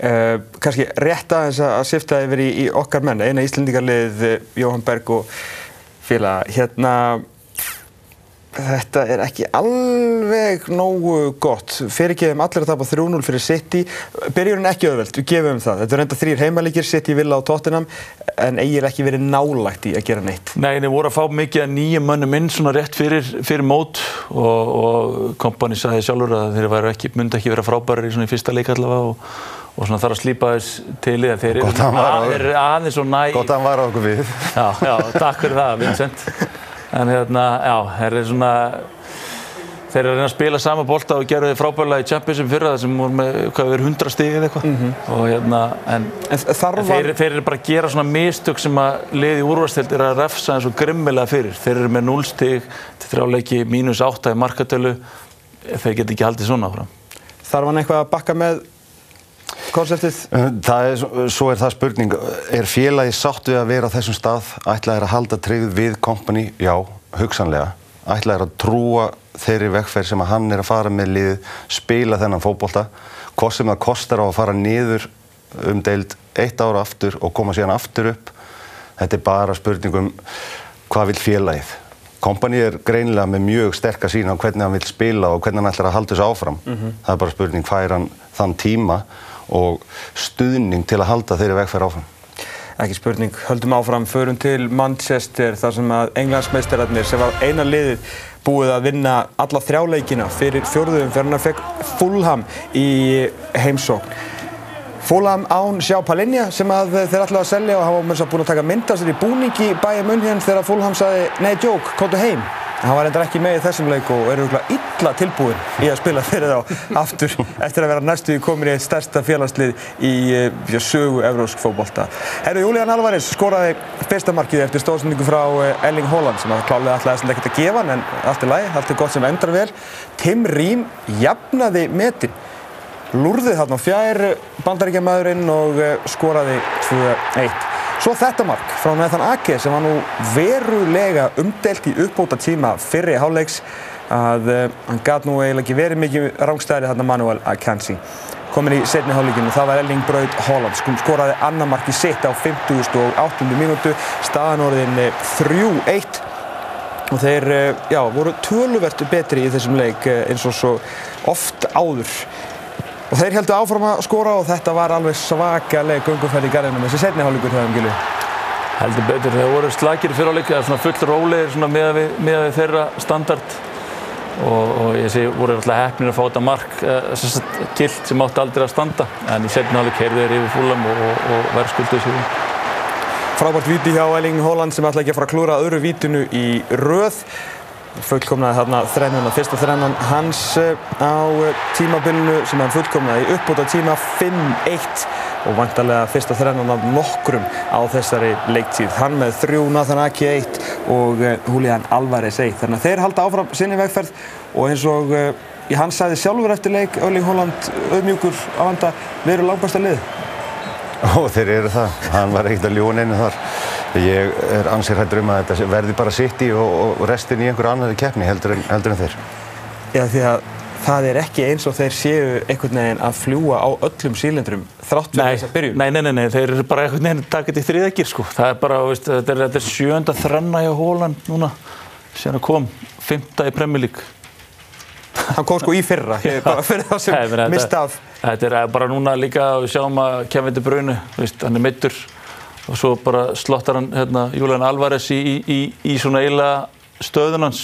Uh, kannski rétt aðeins að sifta yfir í, í okkar menn, eina íslendingarlið Jóhann Berg og félag. Hérna Þetta er ekki alveg nógu gott. Fyrirgeðum allir að tapa 3-0 fyrir City. Byrjurinn ekki auðvelt, við gefum það. Þetta er enda þrýr heimalíkir, City, Villa og Tottenham, en eigir ekki verið nálægt í að gera neitt. Nei, þeir voru að fá mikið að nýja mönnum inn svona rétt fyrir, fyrir mót og, og kompani sagði sjálfur að þeir ekki, myndi ekki vera frábæri í, í fyrsta leik allavega og, og svona þarf að slípa þess til í það. Þeir eru aðeins og næ... Gott að hann var á okkur við. Já, já, takk fyrir það, Vincent (laughs) en hérna, já, þeir eru svona þeir eru að reyna að spila sama bólta og gera þið frábæðilega í Championship fyrra það sem voru með, hvað verið, 100 stig eða eitthvað mm -hmm. og hérna, en, en, en þeir, þeir eru bara að gera svona mistök sem að liði úrvarstild er að refsa eins og grimmilega fyrir þeir eru með 0 stig til þrjáleiki mínus 8 í markatölu þeir get ekki haldið svona áfram. Þarf hann eitthvað að bakka með konseptið? Það er, svo er það spurning, er félagi sátt við að vera á þessum stað, ætlaðir að halda tryggð við kompani? Já, hugsanlega. Ætlaðir að trúa þeirri vekkferð sem að hann er að fara með lið, spila þennan fókbólta, hvað sem það kostar á að fara niður um deild eitt ára aftur og koma síðan aftur upp. Þetta er bara spurningum hvað vil félagið. Kompani er greinilega með mjög sterk að sína á hvernig hann vil spila og hvernig hann ætlar að halda þessu áfram. Það er bara spurning hvað er hann þann tíma og stuðning til að halda þeirri vegferð áfram. Ekki spurning, höldum áfram, förum til Manchester þar sem að englandsmeistararnir sem var eina liðið búið að vinna alla þrjáleikina fyrir fjórðum fyrir hann að fekk Fulham í heimsókn. Fulham án Sjá Palinja sem að þeir ætlaði að selja og hafa búin að taka mynda sér í búningi bæja munn hérna þegar Fulham sagði Nei, djók, komdu heim. Hann var reyndar ekki með í þessum leik og er auðvitað illa tilbúin í að spila fyrir þá aftur eftir að vera næstu í komin í eitt stærsta félagslið í já, sögu evrósk fókbólta. Herru, Julian Alvarez skoraði fyrsta markið eftir stóðsendingu frá Erling Haaland sem að klálega ætlaði þess að ekkert að gefa hann en allt er læg, allt er gott sem endar vel. Tim Rím jafnaði metin, lúrði þarna fjær bandaríkjamaðurinn og skoraði 2-1. Svo þetta mark frá Nathan Ake sem var nú verulega umdelt í uppbóta tíma fyrri háleiks að uh, hann gæt nú eiginlega ekki verið mikið rángstæðri þarna Manuel Akanji. Komin í setni háleikinu, það var Erling Braut Haaland, skoraði annar marki sitt á 50.8. mínútu, staðan orðin 3-1 og þeir uh, já, voru töluvert betri í þessum leik eins og svo oft áður. Og þeir heldur áfram að skora og þetta var alveg svakaleg gungumferð í garðinum þessi setni hálfleikur hjá þeim, Gilvi. Heldur betur, þeir voru slagir fyrir áleik, það er svona full rólegir með við, við þeirra standard og, og ég sé, voru alltaf hefnir að fá þetta mark, þess að gilt sem átti aldrei að standa, en í setni hálfleik heyrðu þeir yfir fúlam og, og, og verðskulduð sér. Frábært víti hjá Erling Haaland sem ætla ekki að fara að klúra öðru vítinu í röð fullkomnaði þarna þrennuna, fyrsta þrennan hans á tímabilinu sem hann fullkomnaði uppbúta tíma 5-1 og vantarlega fyrsta þrennan af nokkrum á þessari leiktíð. Hann með þrjú, Nathan Aki 1 og Julian Alvarez 1. Þannig að þeir halda áfram sinni vegferð og eins og ég hans sagði sjálfur eftir leik, Erling Haaland auðmjúkur á vanda, við erum langbæsta lið. Og þeir eru það, hann var ekkert að ljúa neina þar. Ég er ansið hættur um að þetta verði bara sitt í og, og restin í einhverju annari keppni heldur en, heldur en þeir. Já því að það er ekki eins og þeir séu einhvern veginn að fljúa á öllum sílendrum þrátt fyrir þess að byrju. Nei, nei, nei, nei, þeir eru bara einhvern veginn takit í þriðagir sko. Það er bara, veist, þetta er, þetta er sjönda þrenna hjá Hóland núna sem kom, fymta í League. Hann kom sko í fyrra, bara fyrir það sem mista af. Þetta er bara núna líka, við sjáum að Kevin De Bruyne, veist, hann er meittur og svo bara slottar hann hérna, Julian Alvarez í, í, í, í svona eiginlega stöðun hans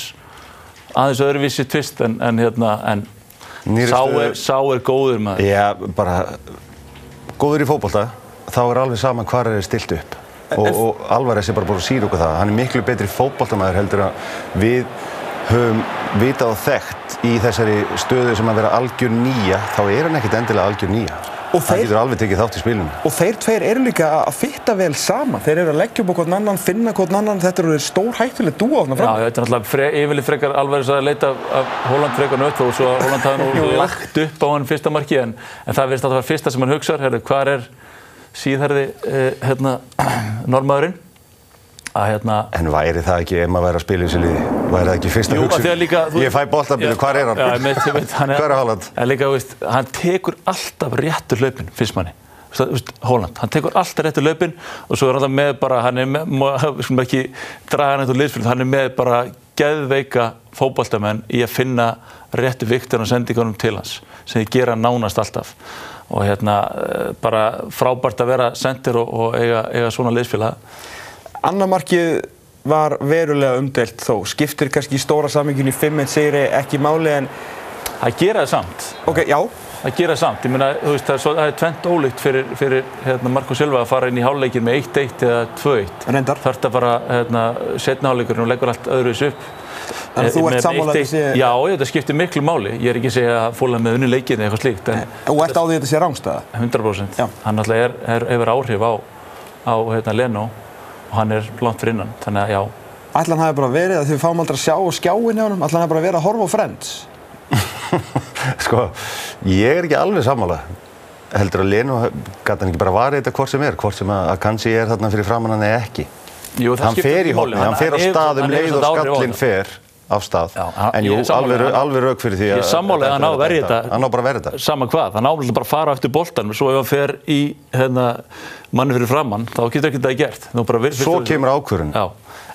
aðeins öðruvísi tvist en, en, hérna, en sá er, sá er góður maður. Já, bara góður í fókbalta, þá er alveg saman hvað er stilt upp og, og Alvarez er bara búin að síra okkur það. Hann er miklu betri fókbaltamæður heldur að við höfum vitað og þekkt í þessari stöðu sem að vera algjör nýja, þá er hann ekkert endilega algjör nýja. Það getur alveg tekið þátt í spilinu. Og þeir tveir eru líka að fitta vel saman. Þeir eru að leggja upp á hvern annan, finna hvern annan. Þetta eru stór hættileg dúa þarna fram. Já, þetta er náttúrulega fre, yfirleitt frekar alveg að leita af Holland frekar nött og svo að Holland hafi nú (laughs) lagt upp á hann fyrsta marki en, en það verðist að það var fyrsta sem hann hugsaður. Herru, hvað er síðherði eh, hérna, (clears throat) normaðurinn? Að, hérna, en væri það ekki ef maður væri að spila í þessu liði? Væri það ekki fyrsta hugsun? Ég fæ boltabili, hvað er hann? Já, mitt, mitt, hann hvað er Holland? En líka, veist, hann tekur alltaf réttur hlaupin, finnst manni. Holland, hann tekur alltaf réttur hlaupin og svo er hann með bara, hann er með, (laughs) skulum ekki draga hann eitthvað liðsfjöld, hann er með bara geðveika fókbaltamenn í að finna réttu viktur og sendingunum til hans, sem þið gera nánast alltaf. Og hérna, bara frábært að vera sendir og, og eiga, eiga svona liðsfjöld Annamarkið var verulega umdelt þó. Skiptir kannski í stóra saminginu í 5-1 sigri ekki máli en... Það gera það samt. Ok, já. Það gera það samt. Ég meina, þú veist, það er, svo, það er tvent ólíkt fyrir, fyrir hérna, Marko Silva að fara inn í háluleikin með 1-1 eða 2-1. Reyndar. Þarf þetta bara, hérna, setna háluleikurinn og leggur allt öðruvis upp. Þannig að þú ert sammálað þessi... Já, þetta skiptir miklu máli. Ég er ekki að segja að fóla með unni leikin eða eitthvað slíkt. En og ert á því að þetta sé rángstæða? 100%. Já. Hann alltaf er, er, hefur áhrif á, á hérna, Leno hann er langt fyrir innan, þannig að já. Ætla hann hafi bara verið að þið fáum aldrei að sjá skjáin hjá hann, ætla hann hafi bara verið að horfa á Friends? (laughs) sko, ég er ekki alveg sammála. Heldur að Leno gæti hann ekki bara varið þetta hvort sem er, hvort sem að Akanji er þarna fyrir framann hann eða ekki. Jú, það Hann fer í máli. hópni, hann fer á um hann hefur leið og á þetta. fer af stað. Já, en jú, ég alveg, alveg rauk fyrir því Ég að hann á að verja þetta. Hann á bara að verja þetta. Sama hvað, hann ámæli bara að fara eftir boltan svo ef hann fer í hérna, manni fyrir framann, þá getur ekki það gert vir- Svo fyrst- kemur ákvörðun. Já,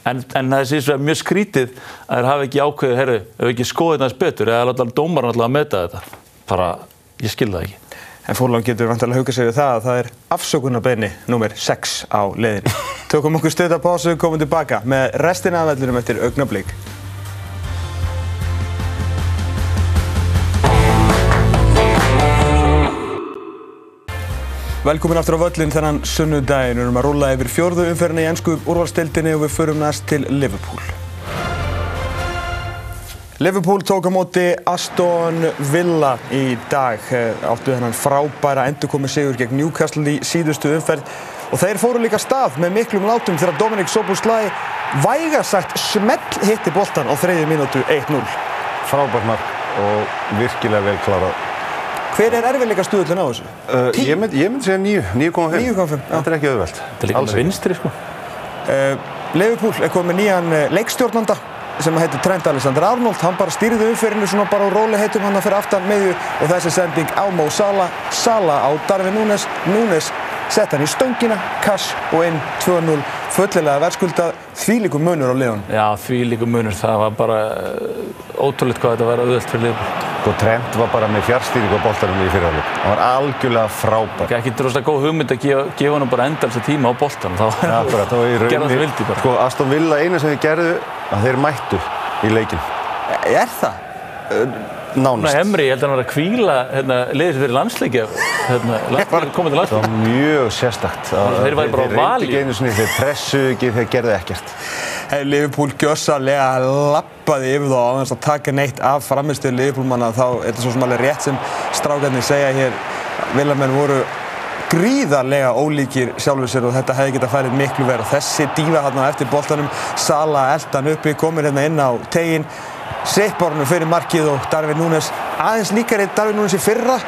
en, en það sé svo mjög skrítið að þeir hafa ekki ákveðið, herru, ef ekki skoðið þess betur eða alltaf dómar alltaf að meta þetta bara, ég skil það ekki En fórlán getur vantilega hugað sér við það að það er afsökunarbeini nummer 6 á leiðinni. (laughs) Tökum okkur stöða pásu, komum tilbaka með restina af vellinum eftir augnablík. Velkomin aftur á völlin þennan sunnudaginn. Við erum að rúla yfir fjórðu umferðinni í ennsku úrvalstildinni og við förum næst til Liverpool. Liverpool tók á móti Aston Villa í dag. Eh, Áttu þennan frábæra endurkomi sigur gegn Newcastle í síðustu umferð. Og þeir fóru líka stað með miklum látum þegar Dominic Soboslai vægasagt smell hitti boltan á þriðju mínútu 1-0. Frábært mark og virkilega vel klárað. Hver er erfiðleika stuðullin á þessu? Uh, ég myndi mynd segja 9, 9,5. 9,5, já. Þetta er ekki auðvelt. Þetta er líka Alls með vinstri, sko Uh, Liverpool er komið með nýjan uh, leikstjórnanda sem heitir Trent Alexander-Arnold. Hann bara stýrði umferðinu svona bara á róliheitum hann að fyrir aftan miðju og þessi sending á Mo Salah. Salah á Darvin Núnes. Núnes sett hann í stöngina, kass og inn 2-0. Fullilega verðskuldað þvílíkum munur á liðun. Já, því líka munur, það var bara uh, ótrúleitt hvað þetta var auðvöld fyrir Liverpool Sko Trent var bara með fjárstýringu á boltanum í fyrirhálfleik. Hann var algjörlega frábær. Ekki droslega góð hugmynd að gefa, gefa hann bara endalsa tíma á boltan þá Ja, akkurat, og í (laughs) það rauninni- sem vildi bara Sko Aston Villa eina sem þeir gerðu að þeir mættu í leikin. Er það? Nánast. Hemri, ég held að hann var að kvíla hérna, liðið sér fyrir landsleikja hérna, (laughs) landsleikja komið til Það landsleikja var mjög sérstakt. að Þeir væru bara á Þeir reyndu vali. ekki einu sinni, þeir pressuðu ekki, þeir gerðu ekkert. Hefði Liverpool gjössalega lappaði yfir þá á þess að taka neitt af framistöðu Liverpoolmanna þá er þetta svo sem alveg rétt sem strákarnir segja hér Vilamenn voru gríðarlega ólíkir sjálfur sér og þetta hefði getað færið miklu verð og þessi dífa hérna eftir boltanum Sala eldan uppi, komin hérna inn á tegin Seppárnu fyrir markið og Darvin Núnes aðeins líkari Darvin Núnes í fyrra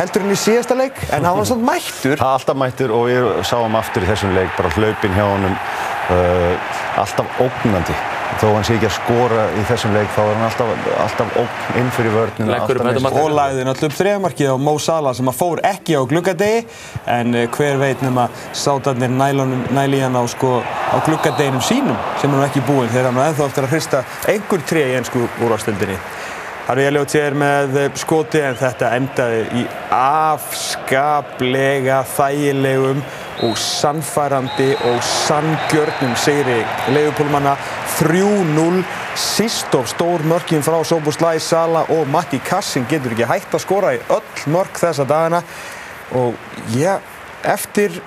heldur hann í síðasta leik en hann var svona mættur Það (laughs) er alltaf mættur og við sáum aftur í þessum leik bara hlaupin hjá honum uh, alltaf ógnandi. Þó hann sé ekki að skora í þessum leik þá er hann alltaf, alltaf ógn inn fyrir vörnina. Og lagði náttúrulega upp þriðamarkið á Mo Salah sem að fór ekki á gluggadegi en eh, hver veit nema sátarnir hann á, sko, á gluggadeginum sínum sem er nú ekki búinn þegar hann ennþá eftir að hrista einhver tré í ennsku úrvastildinni. Harfi Elliot er með eh, skoti en þetta endaði í afskaplega þægilegum og sannfærandi og sanngjörnum sigri leifupólmanna. 3-0 síst of stór mörkin frá Soboslai, Sala og Matti Kassin getur ekki hægt að skora í öll mörk þessa dagana. Og já, eftir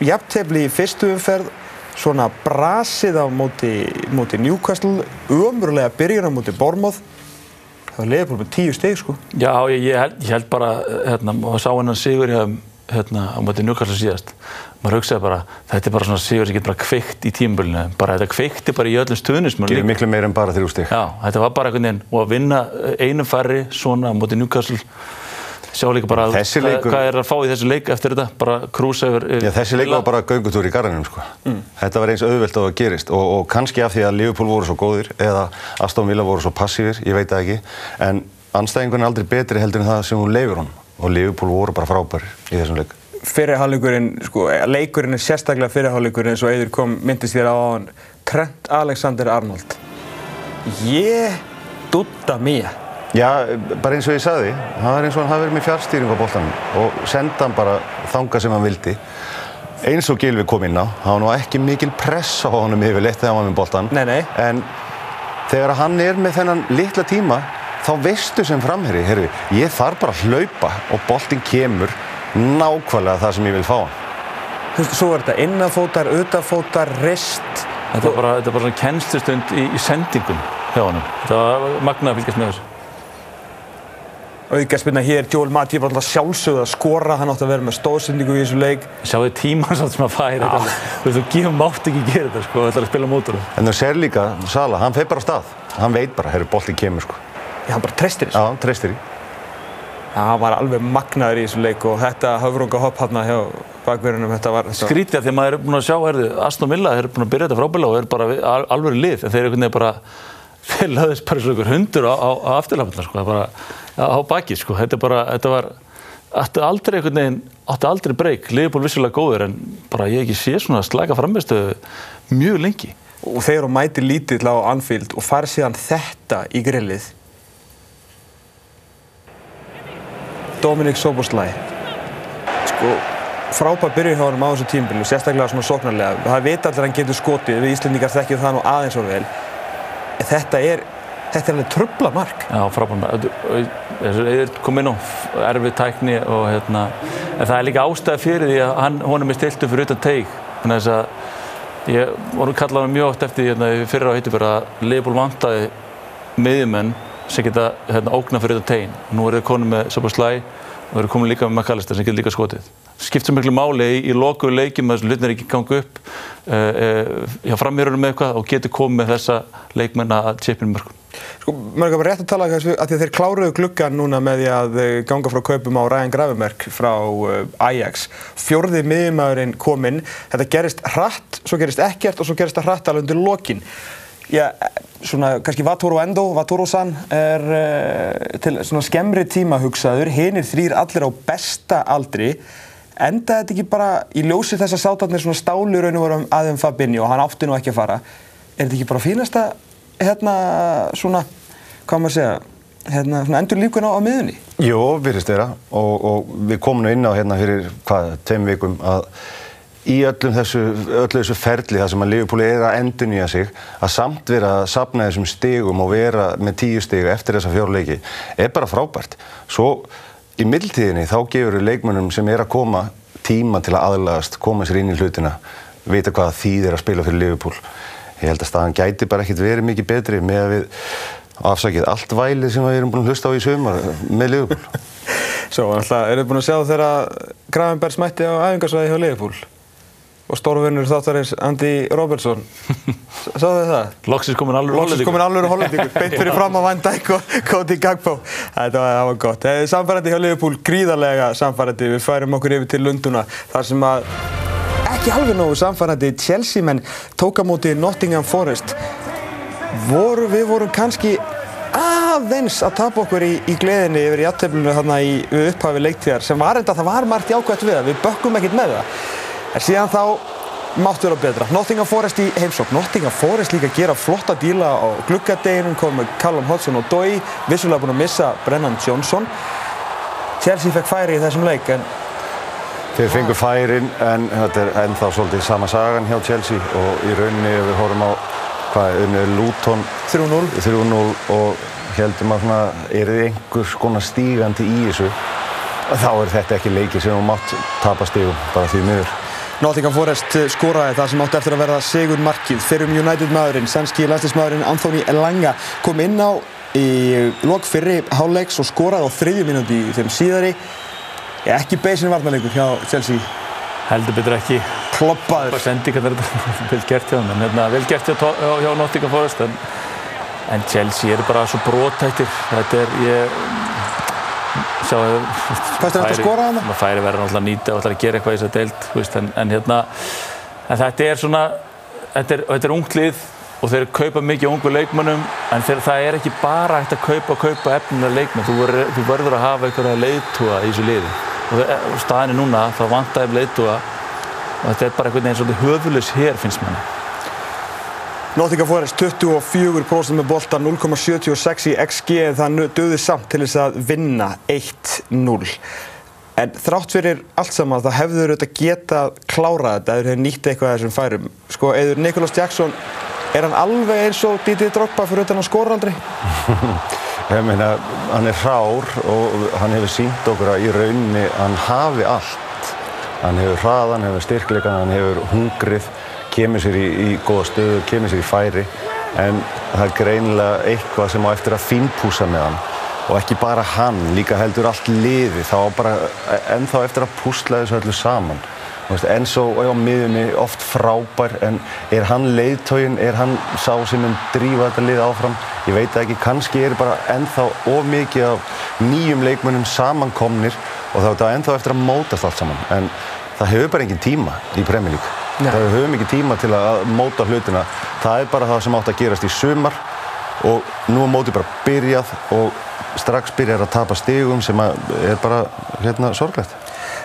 jafntefli í fyrstu umferð svona brasið á móti, móti Newcastle ömurlega byrjun á móti Bournemouth það var leifupól með tíu steg sko. Já, ég, ég, held, ég held bara, hérna, og sá hennan sigur hérna, á móti Newcastle síðast. Maður hugsaði bara, þetta er bara svona sigur sem getur bara kveikt í tímabölinu. Bara þetta kveikti bara í öllum stuðnismönnum Gerir líka. miklu meir en bara þrjú stík. Já, þetta var bara einhvern veginn, og að vinna einu færri svona móti Newcastle, sjá líka bara Þessi hvað, leikur- hvað er að fá í þessu leik eftir þetta, bara krúsa yfir. Já, þessi leik var bara göngutúr í garðinum sko. Þetta var eins auðvelt að gerist og, og kannski af því að Liverpool voru svo góðir eða Aston Villa voru svo passífir, ég veit það ekki en anstæðingun er aldrei betri heldur en það sem hún leifir hún og Liverpool voru bara frábæri í þessum leik. Fyrirháleikurinn, sko, leikurinn er sérstaklega fyrirháleikurinn eins og Eidur kom, myndist þér á hann Trent Alexander-Arnold Ég dutta mér Já, bara eins og ég sagði, það var eins og hann hafi verið með fjárstýring á boltanum og senda hann bara þanga sem hann vildi. Eins og Gilvi kom inn á, það var nú ekki mikil press á honum yfirleitt þegar hann var með boltan. Nei, nei. En þegar hann er með þennan litla tíma, þá veistu sem framherri, heyrðu, ég þarf bara að hlaupa og boltin kemur nákvæmlega það sem ég vil fá hann. Þú veist, svo er þetta innafótar, utafótar, rist Þetta var bara, bara svona kennslustund í, í sendingum hjá honum. Þetta var magnað að fylgjast með þessu. auðgarspilna hér, Joel Matip var alltaf sjálfsögð að skora, hann átti að vera með stóðsendingu í þessu leik Sjáðu tíman samt sem að færa þetta. Þú veist, þú gefur mátt ekki gera þetta, sko, þetta er að spila mótur. En þú ser líka, Sala, hann feir bara á stað. Hann veit bara, heyrðu, boltin kemur sko. Já, hann bara treystir þessu Já, treystir í. Hann var alveg magnaður í þessu leik og þetta höfrunga hopp hann hjá bakverðunum, þetta var... Skrítið því að maður er búin að sjá, herðu, Aston Villa, þeir eru búin að byrja þetta frábæla og eru bara alveg lið, en þeir eru einhvern veginn bara, þeir laðist bara svona einhver hundur á, á, á afturlapna, sko, bara á baki, sko, þetta er bara, þetta var, ætti aldrei einhvern veginn, átti aldrei breyk, liðból vissulega góður, en bara ég ekki sé svona slæka framistöðu mjög lengi. Og þeir eru mæti lítill á Anfield og fara síðan þetta í grillið Dominik Soboslai? Sko, frábær byrju hjá hann á þessu tímbilu, sérstaklega svona sóknarlega. Það veit allir að hann getur skotið, við Íslandingar þekkjum það nú aðeins og vel. En þetta er, þetta er alveg tröfla mark Já, frábær mark. Kom inn á erfið tækni og hérna, en það er líka ástæði fyrir því að hann, honum er stiltu fyrir utan teig. Þannig að þess að ég voru kallað hann mjög oft eftir því hérna, fyrir á hittifur að Leopold vantaði miðjumenn sem geta hérna, ógna fyrir þetta tegin. Nú er það konið með Soboslai og það er komið líka með McAllister sem getur líka skotið. Skipt svo miklu máli í, í lokuðu leikjum að hlutin er ekki ganga upp uh, uh, hjá framhjörunum með eitthvað og getur komið með þessa leikmenn að tjepinu mörgum. Sko, er ekki bara rétt að tala því að þeir kláruðu gluggan núna með því að ganga frá kaupum á Ryan Gravenberg frá Ajax. Fjórði miðjumæðurinn kom inn, þetta gerist hratt, svo gerist ekkert og svo gerist það hratt alveg undir lokin. Já, svona kannski Vatoro Endo, Vatoro-san er uh, til svona skemmri tíma hugsaður, hinnir þrýr allir á besta aldri. Enda þetta ekki bara í ljósi þess að sátarnir svona stálu raun og voru aðeins Fabinho og hann átti nú ekki að fara. Er þetta ekki bara fínasta hérna svona, hvað maður segja hérna svona endur líkun á, á miðunni? Jó, virðist þeirra og, og við komum inn á hérna fyrir hvað, tveim vikum að í öllum þessu, öllu þessu ferli þar sem að Liverpool er að endunýja sig að samt vera að sapna þessum stigum og vera með tíu stigu eftir þessa fjárleiki er bara frábært. Svo í mildtíðinni þá gefur leikmönnum sem er að koma tíma til að aðlagast, koma sér inn í hlutina, vita hvaða þýð er að spila fyrir Liverpool. Ég held að staðan gæti bara ekkert verið mikið betri með að við afsakið allt vælið sem við erum búin að hlusta á í sömur með Liverpool. (laughs) Svo, alltaf, eru þið búin að sjá þegar Gravenberg smætti á æfingarsvæði hjá Liverpool? Og stórvinnur þáttarins Andy Robertson. (laughs) Sáðu þið það? Loksins komin alveg hollendingur. (laughs) Beint fyrir fram á Van Dijk og (laughs) Cody Gagbo Þetta var, gott. Samfærandi hjá Liverpool, gríðarlega samfærandi Við færum okkur yfir til Lunduna þar sem að ekki alveg nógu samfærandi Chelsea menn tók á móti Nottingham Forest. Voru, Við vorum kannski aðeins að tapa okkur í, í gleðinni yfir í aðtöflunum í upphafi leiktíðar sem var enda, það var margt jákvæmt við það, við bökkum ekkert með það En síðan þá máttu vera betra. Nottingham Forest í heimsókn. Nottingham Forest líka gera flotta díla á gluggadeginum, komið með Callum Hodgson og Dói, vissulega búin að missa Brennan Johnson. Chelsea fekk færi í þessum leik, en... Þeir fengu færin, en þetta er ennþá svolítið sama sagan hjá Chelsea og í rauninni við horfum á, hvað er unnið, Luton 3-0 3-0 og heldum að svona, er þið einhvers konar stígandi í þessu, þá er þetta ekki leiki sem þú mátt tapa stígum, bara því miður. Nottingham Forest skoraði það sem átti eftir að verða sigur markið. Fyrrum United maðurinn, sænski landslismadurinn Anthony Elanga kom inn á í lok fyrri háleiks og skoraði á þriðju mínúti í þeim síðari. Ég ekki beisinu varnarleikur hjá Chelsea. Heldur betur ekki. Kloppaður. Bara sendi hvernig þetta er (laughs) vel gert hjá hann. En hérna, vel gert hjá, hjá Nottingham Forest. En, en Chelsea er bara svo brótættir. Þetta er, ég Hvað er þetta að skora hana? Það færi verið náttúrulega nýta og ætla að gera eitthvað í þess að deilt en, en hérna en þetta er svona þetta er, þetta er unglið og þeir kaupa mikið ungu leikmannum en þeir, það er ekki bara hægt að kaupa kaupa efnilega leikmann þú, þú verður að hafa einhverja leiðtúa í þessu liði. Og staðinni núna þá vantæði leiðtúa og þetta er bara einhvern veginn höfulis hér finnst manni Nottingham Forest 24% með bolta 0,76 í XG en það döði samt til þess að vinna 1-0 en þrátt fyrir allt saman þá hefur þetta geta klárað þetta eða hefur nýtt eitthvað þessum færum. Sko, eður Nicholas Jackson er hann alveg eins og Didi Drogba fyrir utan að skora aldrei? (laughs) Ég meina, hann er hrár og hann hefur sínt okkur að í rauninni hann hafi allt. Hann hefur hraðan, hann hefur styrkleikan, hann hefur hungrið kemur sér í, í góða stöðu, kemur sér í færi en það er greinilega eitthvað sem á eftir að fínpúsa með hann. Og ekki bara hann, líka heldur allt liði þá bara ennþá eftir að púsla þessu öllu saman. En svo á miðunni oft frábær en er hann leiðtógin, er hann sá sem mun drífa þetta lið áfram? Ég veit ekki, kannski er bara ennþá of mikið af nýjum leikmönnum samankomnir og þá er þetta ennþá eftir að mótast allt saman. En það hefur bara engin tíma í League Nei. það hefur ekki tíma til að móta hlutina það er bara það sem átt að gerast í sumar og nú er mótið bara byrjað og strax byrjar að tapa stigum sem er bara hérna sorglegt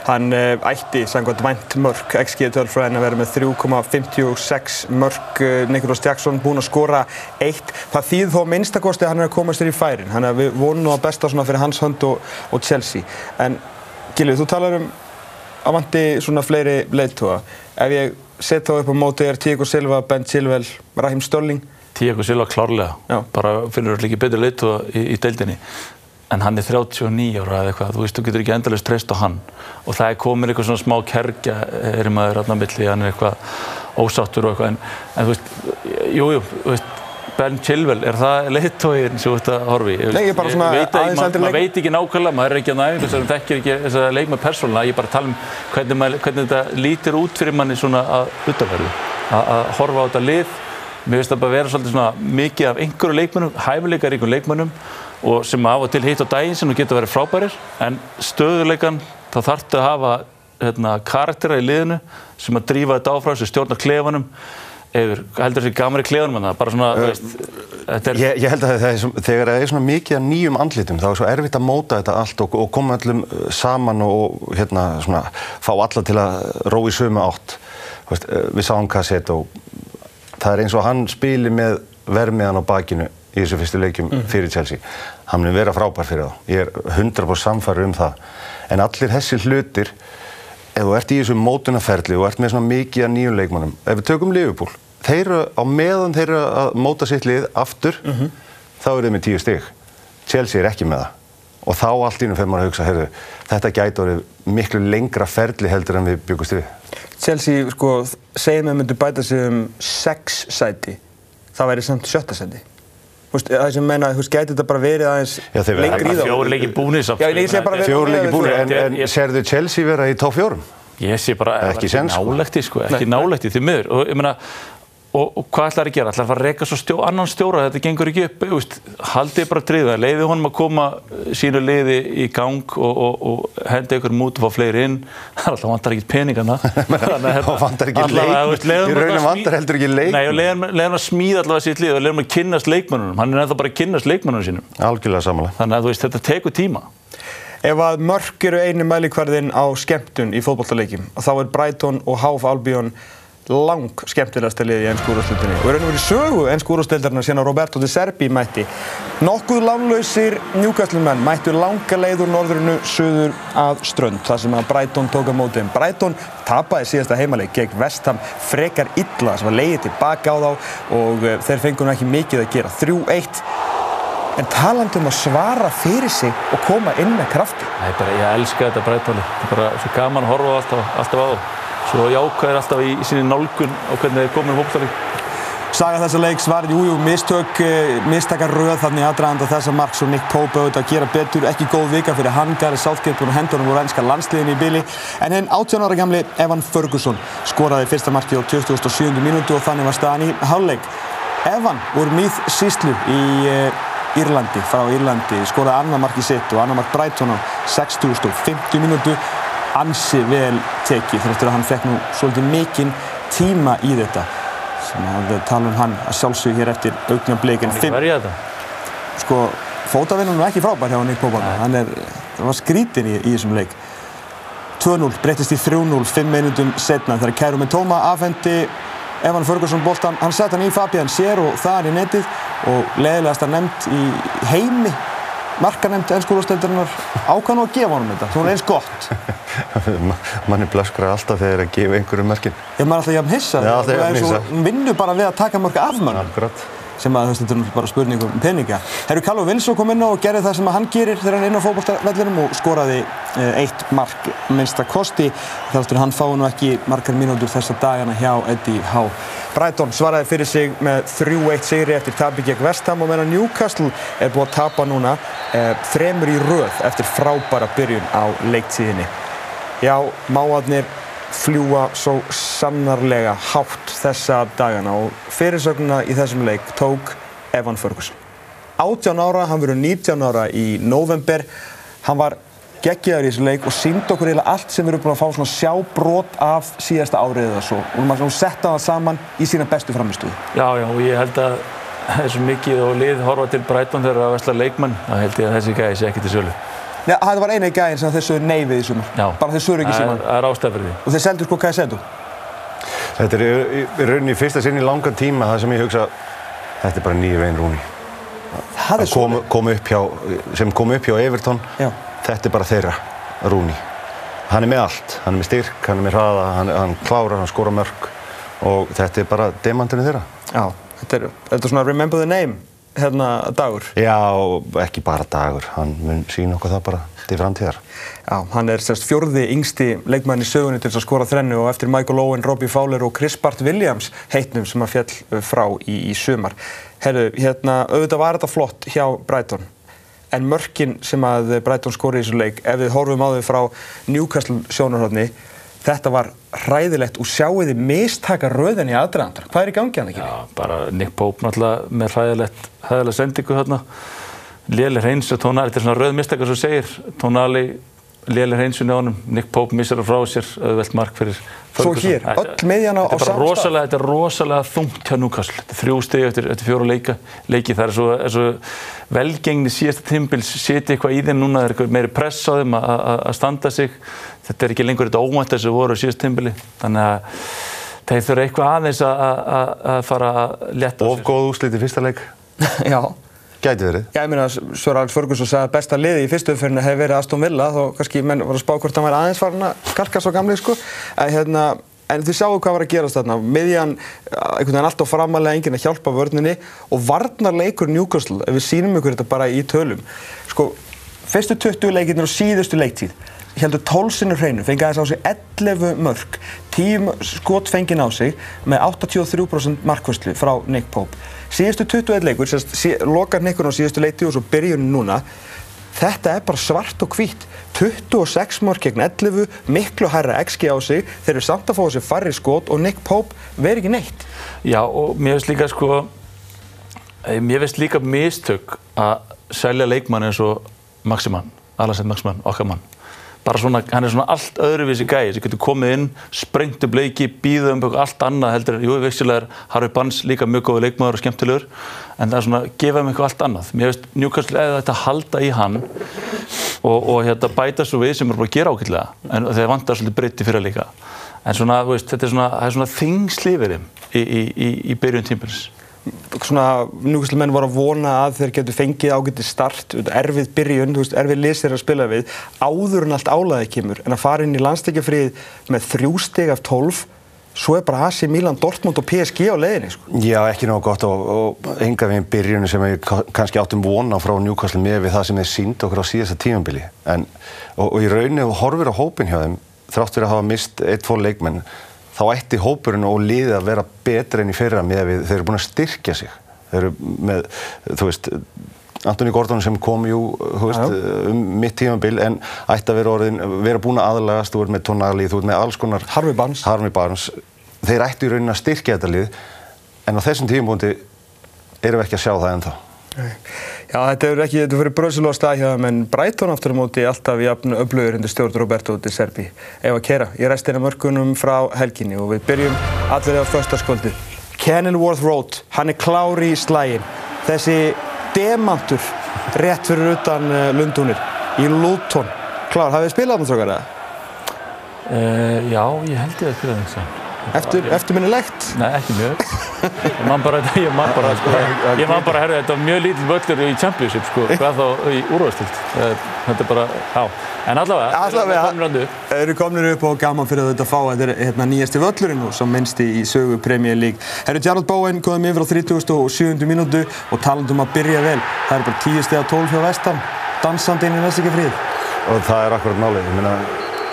Hann uh, ætti samkvæmt vænt mörg XG tölfræðin að vera með 3,56 mörg Nicholas Jackson búinn að skora eitt. Það þýð þó minnstakosti að hann er að komast þér í færin. Þannig að við vonum að besta svona fyrir hans hönd og, og Chelsea. En Gilvið, þú talar um að vanti svona fleiri leiðtóa. Ef ég set þá upp á móti er Tíko Silva, Ben Chilwell, Raheem Stölling. Tíako Silva klárlega, Já. bara finnur þú ekki betur leitu í, í deildinni en hann er 39 ára eða eitthvað, þú veist, þú getur ekki endalist treyst á hann og það er komin eitthvað svona smá kergja er maður rannar milli, hann er eitthvað ósáttur og eitthvað, en, en þú veist jú, jú, þú veist Ben Chilwell, er það leiðtóin sem að horfi? Nei, ég er bara svona aðeins ma, eldri maður veit ekki nákvæmlega, maður er ekki að næfingu þess að þekkir ekki þess að leik með persónulega, ég er bara að tala um hvernig, maður, hvernig þetta lítir út fyrir manni svona að utanverðu, að, að horfa á þetta lið. Mér finnst það bara að vera svolítið svona mikið af einhverju leikmönnum, hæfileikaríkum leikmönnum og sem af og til hitt á daginn sem þú getur verið frábærir en stöðuleikan þá þarftu að hafa hérna, karaktera í liðinu sem að drífa þetta áfram sem stjórnar klefanum eður heldur þessi gamari klefanum en það bara svona, þú veist, þetta er Ég, ég held að það er, þegar það er svona mikið af nýjum andlitum þá er svo erfitt að móta þetta allt og, og koma öllum uh, saman og hérna svona fá alla til að ró í sömu átt. Þú Veist, uh, við sáum Kassett og það er eins og hann spili með vermiðan á bakinu í þessu fyrstu leikjum fyrir Chelsea. Hann mun vera frábær fyrir þá. Ég er 100% samfæri um það. En allir þessi hlutir, ef þú ert í þessu mótunaferli og ert með svona mikið af nýjum leikmannum, ef við tökum Liverpool, þeir eru á meðan þeir eru að móta sitt lið aftur, þá eru þeir með tíu stig. Chelsea er ekki með það. Og þá allt í innum fyrir maður að hugsa, heyrðu, þetta gæti orðið miklu lengra ferli heldur en við byggust við. Chelsea, sko, segjum við myndi bæta sig um sex sæti, það væri samt sjötta sæti. Þú veist, það sem meina, þú veist, gæti þetta bara verið aðeins Já, þeir- lengri í þá. fjóri leiki búnir samt Já, ég segi bara- Fjóru leiki búin, en, en ég- serðu Chelsea vera í topp fjórum? Ég sé bara Ekki séns, sko. nálægt í sko, ekki nálægt í því miður og ég meina og, og hvað ætlar að gera? ætlar að fara að reyka svo stjó, annan stjóra? Þetta gengur ekki upp, veist, haldið bara tríða, leiði honum að koma uh, sínu liði í gang og, og, og henda ykkur mút og fá fleiri inn. (laughs) Það er alltaf vantar ekkert peningana Og (laughs) vantar ekki leik- í rauninni vantar heldur ekki leikmenn. Nei, og leiðum hann að smíða allavega sitt lið og leiðum hann að kynnast leikmönnunum. Hann er ennþá bara að kynnast leikmönnunum sínum. Algjörlega samanlega. þannig að veist, þetta tekur tíma. Ef að mörk eru einu mælikvarðin á skemmtun í fótballtaleikjum, þá er Brighton og Háf Albion lang skemmtilegasta liði í ennsku úrvarsdeildinni. Og raun og verið sögu ennsku úrvarsdeildarinnar síðan að Roberto De Serbi mætti. Nokkuð lánlausir njúkastlumenn mættu langa leið úr norðurinu söður að strönd, þar sem að Brighton tók á móti. En Brighton tapaði síðasta heimaleik gegn Vestham frekar illa sem var leiðið tilbaka á þá og eh, þeir fengur ekki mikið að gera. 3-1 En talandi um að svara fyrir sig og koma inn með krafti. Nei, bara, ég elska þetta breytali. Það er bara svo gaman að horfa alltaf, alltaf á. Svo jákvæðir alltaf í, í sinni nálgun á hvernig þeir komin hóptali. Saga þessa leiks var, jújú, jú, mistök, eh, mistakar röð þannig aðdraðanda þessa marks og Nick Pope auðvitað að gera betur, ekki góð vika fyrir hann, Gary Southgate búinn að henda honum úr ennska landsliðinu í bili, en hinn 18 ára gamli Evan Ferguson skoraði fyrsta markið á 27. mínútu og þannig var staðan í hálfleik. Evan úr Mýð Síslu í uh, Írlandi, frá Írlandi, skoraði annar markið sitt og annar mark Brighton á 60.50 mínútu, ansi vel tekið þrjóttur að hann fekk nú svolítið mikinn tíma í þetta sem að tala um hann að sjálfsögja hér eftir Ekki fimm, sko, fótavinnun er ekki frábær hjá Nick Pope hann er, það var skrítin í, í þessum leik. 2-0, breytist í 3-0 5 minútum setna þegar Kæru með Tóma afhendi Evan Ferguson boltan, hann sett hann í Fabian Sér og það er í netið og leðilegast að nefnd í heimi markanemnd ennskúrústeldarinnar ákvæm að gefa honum þetta, þú er eins gott. (laughs) Manni blöskrar alltaf þegar þeir að gefa einhverju mörkin. ég maður alltaf jafn hissa. Já, alltaf jafn og vinnur bara við að taka mörg af mann Akkurat. Sem að þú veist, þetta er náttúrulega bara spurning um peninga. Herru Calvo Wilson kom inn og gerði það sem hann gerir þegar hann er inn á fótballtavellinum og skoraði eh, eitt mark minnsta kosti þáttur hann fái nú ekki margar mínútur þessa dagana hjá Eddie Howe. Brighton svaraði fyrir sig með 3-1 sigri eftir tabi gegn Vestham og meðan Newcastle er búið að tapa núna eh, þremur í röð eftir frábæra byrjun á leiktíðinni. Já, máarnir fljúa svo sannarlega hátt þessa dagana og fyrirsögnuna í þessum leik tók Evan Ferguson. 18 ára, hann verður 19 ára í november. Hann var geggjaður í þessu leik og sínd okkur eiginlega allt sem við erum búin að fá svona sjábrot af síðasta árið eða svo. Og maður setta það saman í sína bestu framistuði. Já, já, og ég held að (laughs) þessu mikið og lið horfa til Brighton þegar það vesla leikmann, þá held ég að þessi gæði sé ekki til sölu. Nei, það var eina í gæðin sem nei við í sumar. Já. Bara þeir sögðu ekki síman. Það er ástæð fyrir því. Og þeir seldu sko Kajsedu. Þetta er í, í rauninni í fyrsta sinn í langan tíma það sem ég hugsa, þetta er bara nýju veginn Rúni. Það er Kom, svo. kom upp hjá, sem kom upp hjá Everton, Já. þetta er bara þeirra, Rúni. Hann er með allt, hann er með styrk, hann er með hraða, hann, hann klárar, hann skora mörg og þetta er bara demantinu þeirra. Já, þetta er, þetta er svona remember the name, hérna, dagur. Já, ekki bara dagur, hann mun sína okkur það bara til framtíðar. Já, hann er sérst fjórði yngsti leikmann í sögunni til að skora þrennu og eftir Michael Owen, Robbie Fowler og Chris Bart Williams heitnum sem að fjall uh, frá í, í sumar. Herru, hérna, auðvitað var þetta flott hjá Brighton en mörkin sem að Brighton skori í þessu leik, ef við horfum á þau frá Newcastle sjónarhóðni, þetta var hræðilegt og sjáu þið mistaka röðin í aðdraðandar. Hvað er í gangi hann ekki? Já, bara Nick Pope náttúrulega með hræðilegt, hræðilega sendingu þarna. Lélir hreins og Tónali, þetta er svona rauð mistakar sem segir. Tónali, lélir hreinsun í honum, Nick Pope missar frá sér, auðvelt mark fyrir Svo hér, öll miðjan á- á Þetta er rosalega, þungt hjá Newcastle. Þetta er þrjú steg eftir, eftir fjóra leika, leiki. Það er svo, er svo velgengni síðasta tímbils, setja eitthvað í þeim núna, það er meiri press á þeim að standa sig. Þetta er ekki lengur þetta óvænt þessu voru á síðasta tímbili. Þannig að þeir þurfa eitthvað aðeins að- að að- að fara að létta á Of góð úrslit í fyrsta leik, (laughs) Já. gæti verið. Já, ég meina, Sör Alex Ferguson sagði að besta liði í fyrstu umferðinu hefði verið Aston Villa, þá kannski menn var að spá hvort hann væri aðeins farin að skarka svo gamli, sko. En, hérna, en þið sjáu hvað var að gerast þarna. Miðjan, einhvern veginn alltaf framalega enginn að hjálpa vörninni og varnarleikur Newcastle, ef við sýnum ykkur þetta bara í tölum. Sko, fyrstu 20 leikirnir og síðustu leiktíð heldur 12 sinnur hreinu, fengi aðeins á sig 11 mörg, 10 skot fengið á sig með 83% markvörslu frá Nick Pope. Síðustu 21 leikur, sí, lokar Nickur á síðustu leiktíð og svo byrjunum núna, þetta er bara svart og hvítt. 26 mörg gegn 11, miklu hærra XG á sig, þeir eru samt að fá þessi farri skot og Nick Pope veri ekki neitt. Já, og mér finnst líka sko, eh, mér finnst líka mistök að selja leikmann eins og Maximann, Alasett Maximann, okkar mann. Bara svona, hann er svona allt öðruvísi gæði sem getur komið inn, sprengt upp leiki, býða um eitthvað allt annað heldur jú, vissulega er Harry Barnes líka mjög góð leikmaður og skemmtilegur, en það er svona, gefa um eitthvað allt annað. Mér finnst Newcastle eða þetta halda í hann og, og hérna, bæta svo við sem er bara að gera ákveðlega, en þeir vantar svolítið breyti fyrir líka. En svona, veist, þetta er svona, það er svona þingslífið í, í, í, í byrjun tímpils. Svona Newcastle menn voru að vona að þeir getur fengið ágæti start, erfið byrjun, veist, erfið list þeirra að spila við, áður en allt álæði kemur, en að fara inn í landsleikjafrið með þrjú steg af 12, svo er bara AC Milan, Dortmund og PSG á leiðinni, sko. Já, ekki nóg gott og, og enga veginn byrjunum sem við ka- kannski áttum vona frá Newcastle með við það sem þeir sínd okkur á síðasta tímambili. En, og, og í þú horfir á hópin hjá þeim, þrátt fyrir að hafa mist eitt fór leikmenn, þá ætti hópurinn og liðið að vera betra enn í fyrra með að þeir eru búin að styrkja sig. Þeir eru með, þú veist, Antoni Gordon sem kom jú, þú veist, um mitt tímabil en ætti að vera orðin, vera búin að aðlagast, þú ert með Tonali, þú ert með alls konar Harvey Barnes. Harvey Barnes. Þeir ættu í rauninni að styrkja þetta lið en á þessum tímabúndi erum við ekki að sjá það ennþá. Já, þetta er ekki, þetta fyrir á hjá þeim, en Brighton aftur á móti alltaf jafn öflugur undir stjórn Roberto Di Serbi. Ef að kera, ég ræst eina mörkunum frá helginni og við byrjum allir á föstaskvöldi. Kenilworth Road, hann er klári í slægin. Þessi demantur rétt fyrir utan uh, Lundúnir í Luton. Klár, hafið þið spilað þarna þrókar eða? Uh, já, ég held ég að spila það ekki. Eftir, eftirminnilegt? Nei, ekki mjög. Ég man bara, ég man bara, sko, ég man bara, herru, þetta var mjög lítill völlur í Championship, sko, hvað þá í úrvastild. Þetta er bara, já. En allavega, Allavega. randu upp. Þeir eru komnir upp og gaman fyrir þetta að fá þetta er hérna, nýjasti völlurinn og sem minnsti í sögu Premier League. Herru Jarrod Bowen komum yfir á 37. mínútu og talandum að byrja vel. Það er bara 10 steg að 12 hjá vestan, dansandi inn í næst ekki frið. Og það er akkurat málið. Ég meina,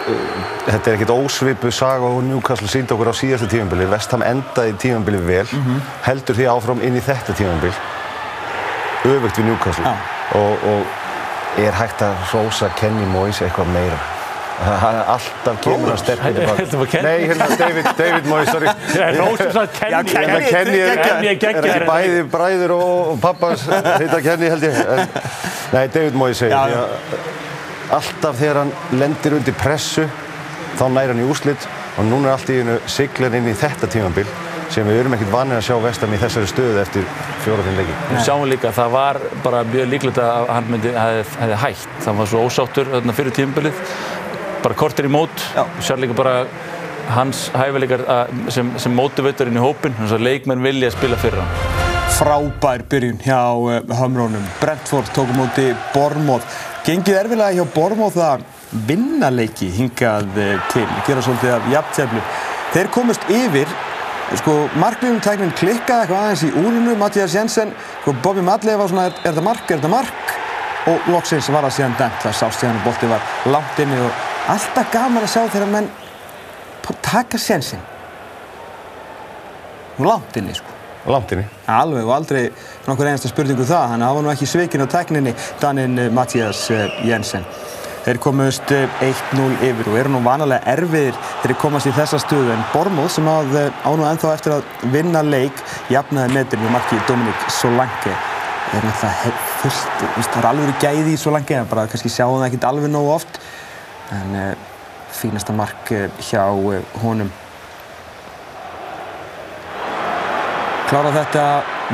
uh, þetta er ekkert ósvipu saga og Newcastle síndi okkur á síðasta tímambili. Vestham endaði tímambili vel, heldur því áfram inn í þetta tímambil. Öfugt við Newcastle. Já. Og, og er hægt að hrósa Kenny Moyes eitthvað meira. hann er alltaf kemur hann sterkur tilbaka. Þetta var Kenny. Nei, hérna David, David Moyes, sorry. (laughs) Rósum satt Kenny. Já, Kenny. Kenny er, er er geggjaður. ekki bæði bræður og, pappas heita Kenny held ég. En, nei, David Moyes segir því að alltaf þegar hann lendir undir pressu þá næri hann í úslit og núna er allt í einu siglar inn í þetta tímambil sem við erum ekkert vanið að sjá vestam í þessari stöðu eftir fjóra-fimm leiki. Við sjáum líka að það var bara mjög líklegt að hann myndi, hefði, hægt. Það var svo ósáttur þarna fyrir tímabilið. Bara kortir í mót. Sjáum líka bara hans hæfileikar að- sem, sem mótivatorinn í hópin. Þannig að leikmenn vilja spila fyrir hann. Frábær byrjun hjá uh, Hömrónum. Brentford tók á móti Bormóð. Gengið erfilega hjá Bormóð að vinna leiki hingað uh, til. Gera svolítið af jafnteflu. Þeir komust yfir sko, markmiðumtæknin klikkaði eitthvað aðeins í úrinu, Mattias Jensen sko, Bobby Madley var svona, er, er þetta mark, er þetta mark og loksins var það síðan dæmt það sást síðan að bolti var langt inni og alltaf gaman að sjá þegar menn taka sensin og langt inni sko Langt inni. Alveg og aldrei nokkur einasta spurningu um það, þannig að það var nú ekki svikinn á tekninni Danin eh, Mattias eh, Jensen. Þeir komust eh, 1-0 yfir og eru nú vanalega erfiðir þeir komast í þessa stöðu en Bormóð sem að eh, á nú ennþá eftir að vinna leik jafnaði metin með marki Dominik Solanke er náttúrulega fullt, það er alveg gæði í Solanke en bara kannski sjáum það ekkert alveg nógu oft en fínasta mark hjá honum klára þetta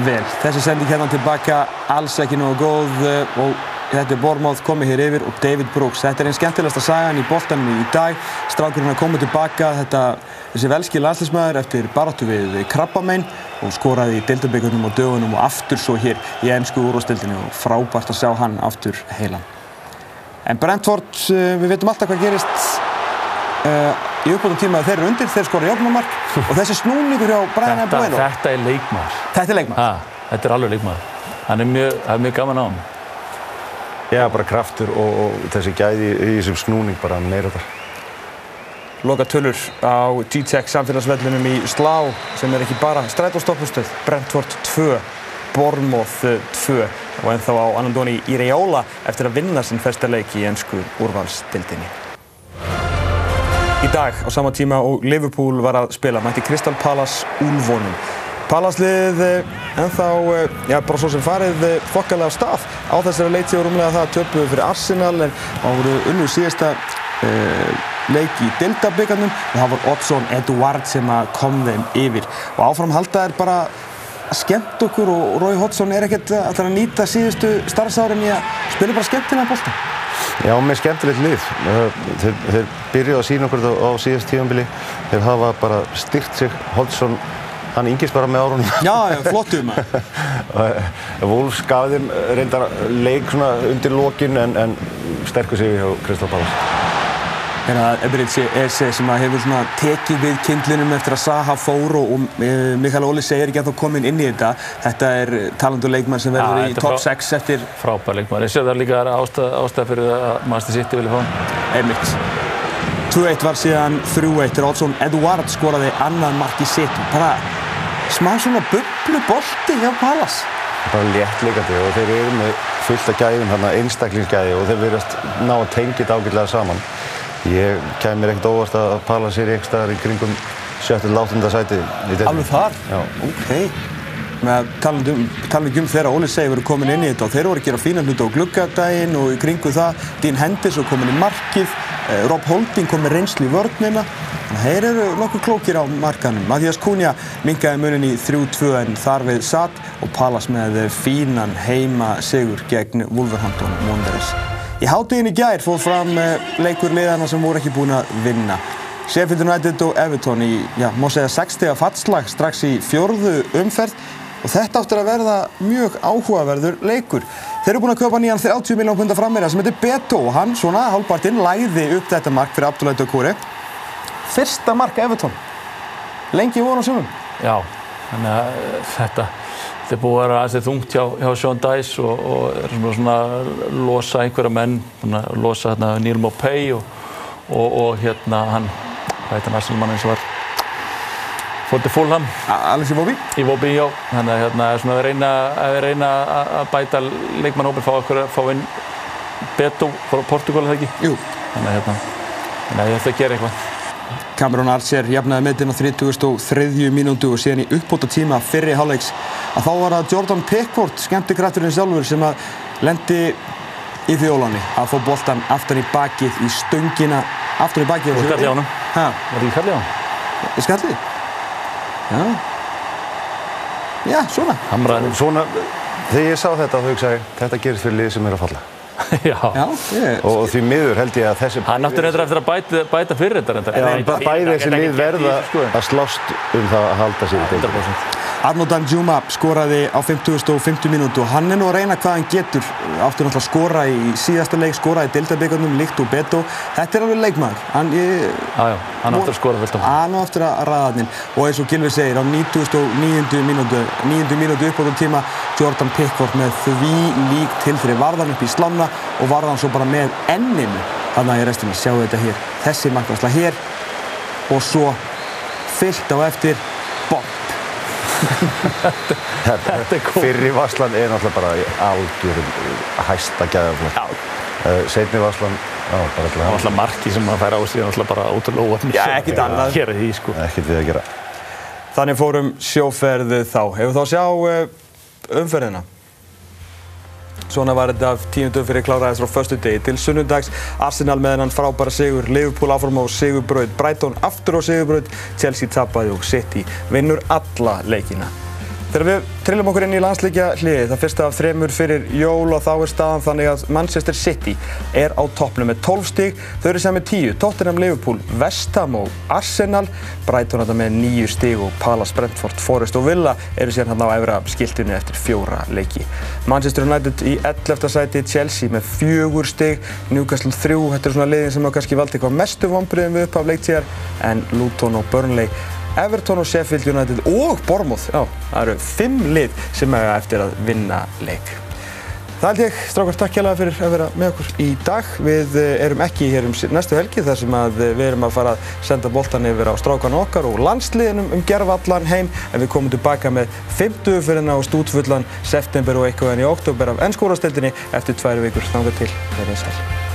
vel. Þessi sending hérna tilbaka alls ekki nógu góð eh, og þetta er Bormáð komið hér yfir og David Brooks. Þetta er einn skemmtilegasta sagan í boltanum í dag. Strákurinn er komið tilbaka, þetta, þessi velski landslismæður eftir baráttu við krabbamein og skoraði í deildabíkurnum og dögunum og aftur svo hér í ennsku úrvastildinu og frábært að sjá hann aftur heilan. En Brentford, eh, við veitum alltaf hvað gerist í uppbúðum tíma þeir eru undir, þeir skora jöfnumark og þessi snúningur hjá Brian Þetta, Bueno. þetta er leikmaður. Þetta er leikmann. Ha, þetta er alveg leikmaður. Hann er mjög, það er mjög gaman á hann. Já, bara kraftur og, og þessi gæði í þessum snúning bara meira þar. Loka tölur á G-Tech samfélagsvellinum í Slá sem er ekki bara strætóstoppustöð, Brentford 2, Bournemouth 2 og ennþá á Anandoni Iraola eftir að vinna sinn festa leik í ennsku úrvalstildinni. Í dag á sama tíma og Liverpool var að spila mætti Crystal Palace úlvonum. Palace-lið eh, ennþá, eh, já bara svo sem farið eh, þokkalega af stað. Á þessari leiti og rúmlega það töpuðu fyrir Arsenal en voru unnu síðasta uh, leik í Delta-byggarnum og það var Oddsson Eduard sem kom þeim yfir. Og áfram halda er bara skemmt okkur og Rói Hodgson er ekkert að ætla að nýta síðustu starfsárin í að spila bara skemmtilega bólta. Já, með skemmtilegt lið. Þeir, þeir byrjuðu að sína okkur þetta á síðast tímanbili. Þeir hafa bara styrt sig. Hodgson, hann yngist bara með árunum. Já, já, flottu maður. (laughs) Wolfs gaf þeim reyndar leik svona undir lokin en, en sterkur sig hjá Crystal Palace. Er að Eberitsi Ese sem að hefur svona tekið við kindlinum eftir að Saha fór og, og e, Mikael Óli segir ekki að þá komin inn í þetta. Þetta er talandu leikmann sem verður Já, í top frá- 6 eftir Frábær leikmaður. Ég sé það líka er ástæð, fyrir að Master City vilja fá hann. Emmitt. 2-1 var síðan 3-1 þegar Oddsson Eduard skoraði annað mark í sitt. Bara smá svona bublu bolti hjá Pallas. Bara léttleikandi og þeir eru með fullt af gæðum, hérna einstaklingsgæði og þeir verðast ná að tengja þetta ágætlega saman. Ég kæmi mér ekkert óvart að Palace er ekki staðar í kringum 7-8. sæti í deildinni. Alveg þar? Já. Ok. Með talandi um, um þegar Óli segi verið komin inn í þetta og þeir voru að gera fína hluti á gluggadaginn og í kringu það Dean Henderson komin í markið, eh, Rob Holding kom með reynslu í vörnina. Þeir eru nokkuð klókir á markanum. Mathias Cunha minkaði munin í 3-2 en þar við satt og Pallas með fínan heima sigur gegn Wolverhampton Wanderers. Í háttegin í gær fóð fram eh, leikur liðana sem voru ekki búin að vinna. Sheffield United og Everton í, já, má segja 60 fallslag strax í fjórðu umferð og þetta áttur að verða mjög áhugaverður leikur. Þeir eru búin að köpa nýjan 30 miljón punda frammeira sem heitir Beto og hann svona hálfpartinn læði upp þetta mark fyrir Abdullahi Dokore. Fyrsta mark Everton. Lengi voru á sumum. Já, þannig að eh, þetta, þetta er búið að vera aðeins þungt hjá, hjá Sean Dice og, og er svona, svona að losa einhverja menn, losa hérna, Neil Mopay og, og, og hérna hann, hvað heit hann Arsenal-mannin sem var fór til Fulham Alexi Vobi. í Vobi, já. Þannig að hérna, svona að reyna, að reyna að bæta leikmannhópin, fá, fá inn Beto frá Portugal, eða ekki? Jú. Þannig að hérna, ætla að gera eitthvað. Cameron Archer jafnaði metin á 33. mínútu og síðan í uppbóta tíma fyrri hálfleiks að þá var það Jordan Pickford, skemmtikrætturinn sjálfur, sem að lendi í þjólanni að fá boltan aftan í bakið í stöngina aftan í bakið. Og skallið á. Hæ? Var það ekki kallið á hann? Skallið? Já. Já, svona. Hamraði. Svona, þegar ég sá þetta þá hugsaði ég, þetta gerist fyrir lið sem er að falla. Já. Já, ég... Og, og því miður held ég að þessi... Hann áttur reyndar eftir að bæta, bæta fyrir þetta en bæði þessi lið verða sko. að slást um það að halda sér í deildinni. 100%. Arno Danjuma skoraði á 50.50 mínútu og hann er nú að reyna hvað hann getur. Áttur náttúrulega að skora í síðasta leik, skora í deildabíkarnum, líkt og beto. Þetta er alveg leikmaður. Hann, ég, já, hann áttur að skora vilt á hann. hann á eftir að ræða hann. Og eins og Gilvi segir, á 99. mínútu, 9. mínútu upp á þeim tíma, Jordan Pickford með því lík til fyrir varðan upp í slána og varðan svo bara með enninu. Þannig að ég restinni, sjáu þetta hér. Þessi markværsla hér og svo fyllt á eftir bomb. (laughs) Þetta er cool. Fyrri varslan er náttúrulega bara í algjörum hæsta gæðaflokk. Uh, Seinni varslan, já, bara Það var alltaf alltaf marki sem hann fær á sig, alltaf bara ótrúlega óöfni. Já, ekkert annað. Er sko. ekkert við að gera. Þannig fórum sjóferðu þá. Hefur þá sjá uh, umferðina. Svona var þetta af tíundum fyrir kláraðist frá förstu degi til sunnundags. Arsenal með hennan frábæra sigur, Liverpool áfram á sigurbraut, Brighton aftur á sigurbraut, Chelsea tapaði og City vinnur alla leikina. Þegar við trillum okkur inn í landsleikja hliði, það fyrsta af þremur fyrir jól og þá er staðan þannig að Manchester City er á toppnum með 12 stíg, þau eru sem með 10, Tottenham, Liverpool, West Ham og Arsenal, Brighton þetta með 9 stíg og Palace, Brentford, Forest og Villa eru síðan hann á efra skiltunni eftir fjóra leiki. Manchester United í 11. sæti, Chelsea með 4 stíg, Newcastle 3, þetta eru svona liðin sem á kannski valdi eitthvað mestu vonbriðum við upp af leiktíðar, en Luton og Burnley Everton og Sheffield United og Bournemouth, já, það eru fimm lið sem eiga eftir að vinna leik. Það held ég, strákar, takk hérlega fyrir að vera með okkur í dag. Við eh, erum ekki hér um næstu helgi þar sem eh, við erum að fara að senda boltan yfir á strákan okkar og landsliðinum um gerfallan heim en við komum tilbaka með 50 fyrir ná stútfullan september og eitthvað enn í oktober af ennskórastildinni eftir tvær vikur. Þangað til, verið sæl.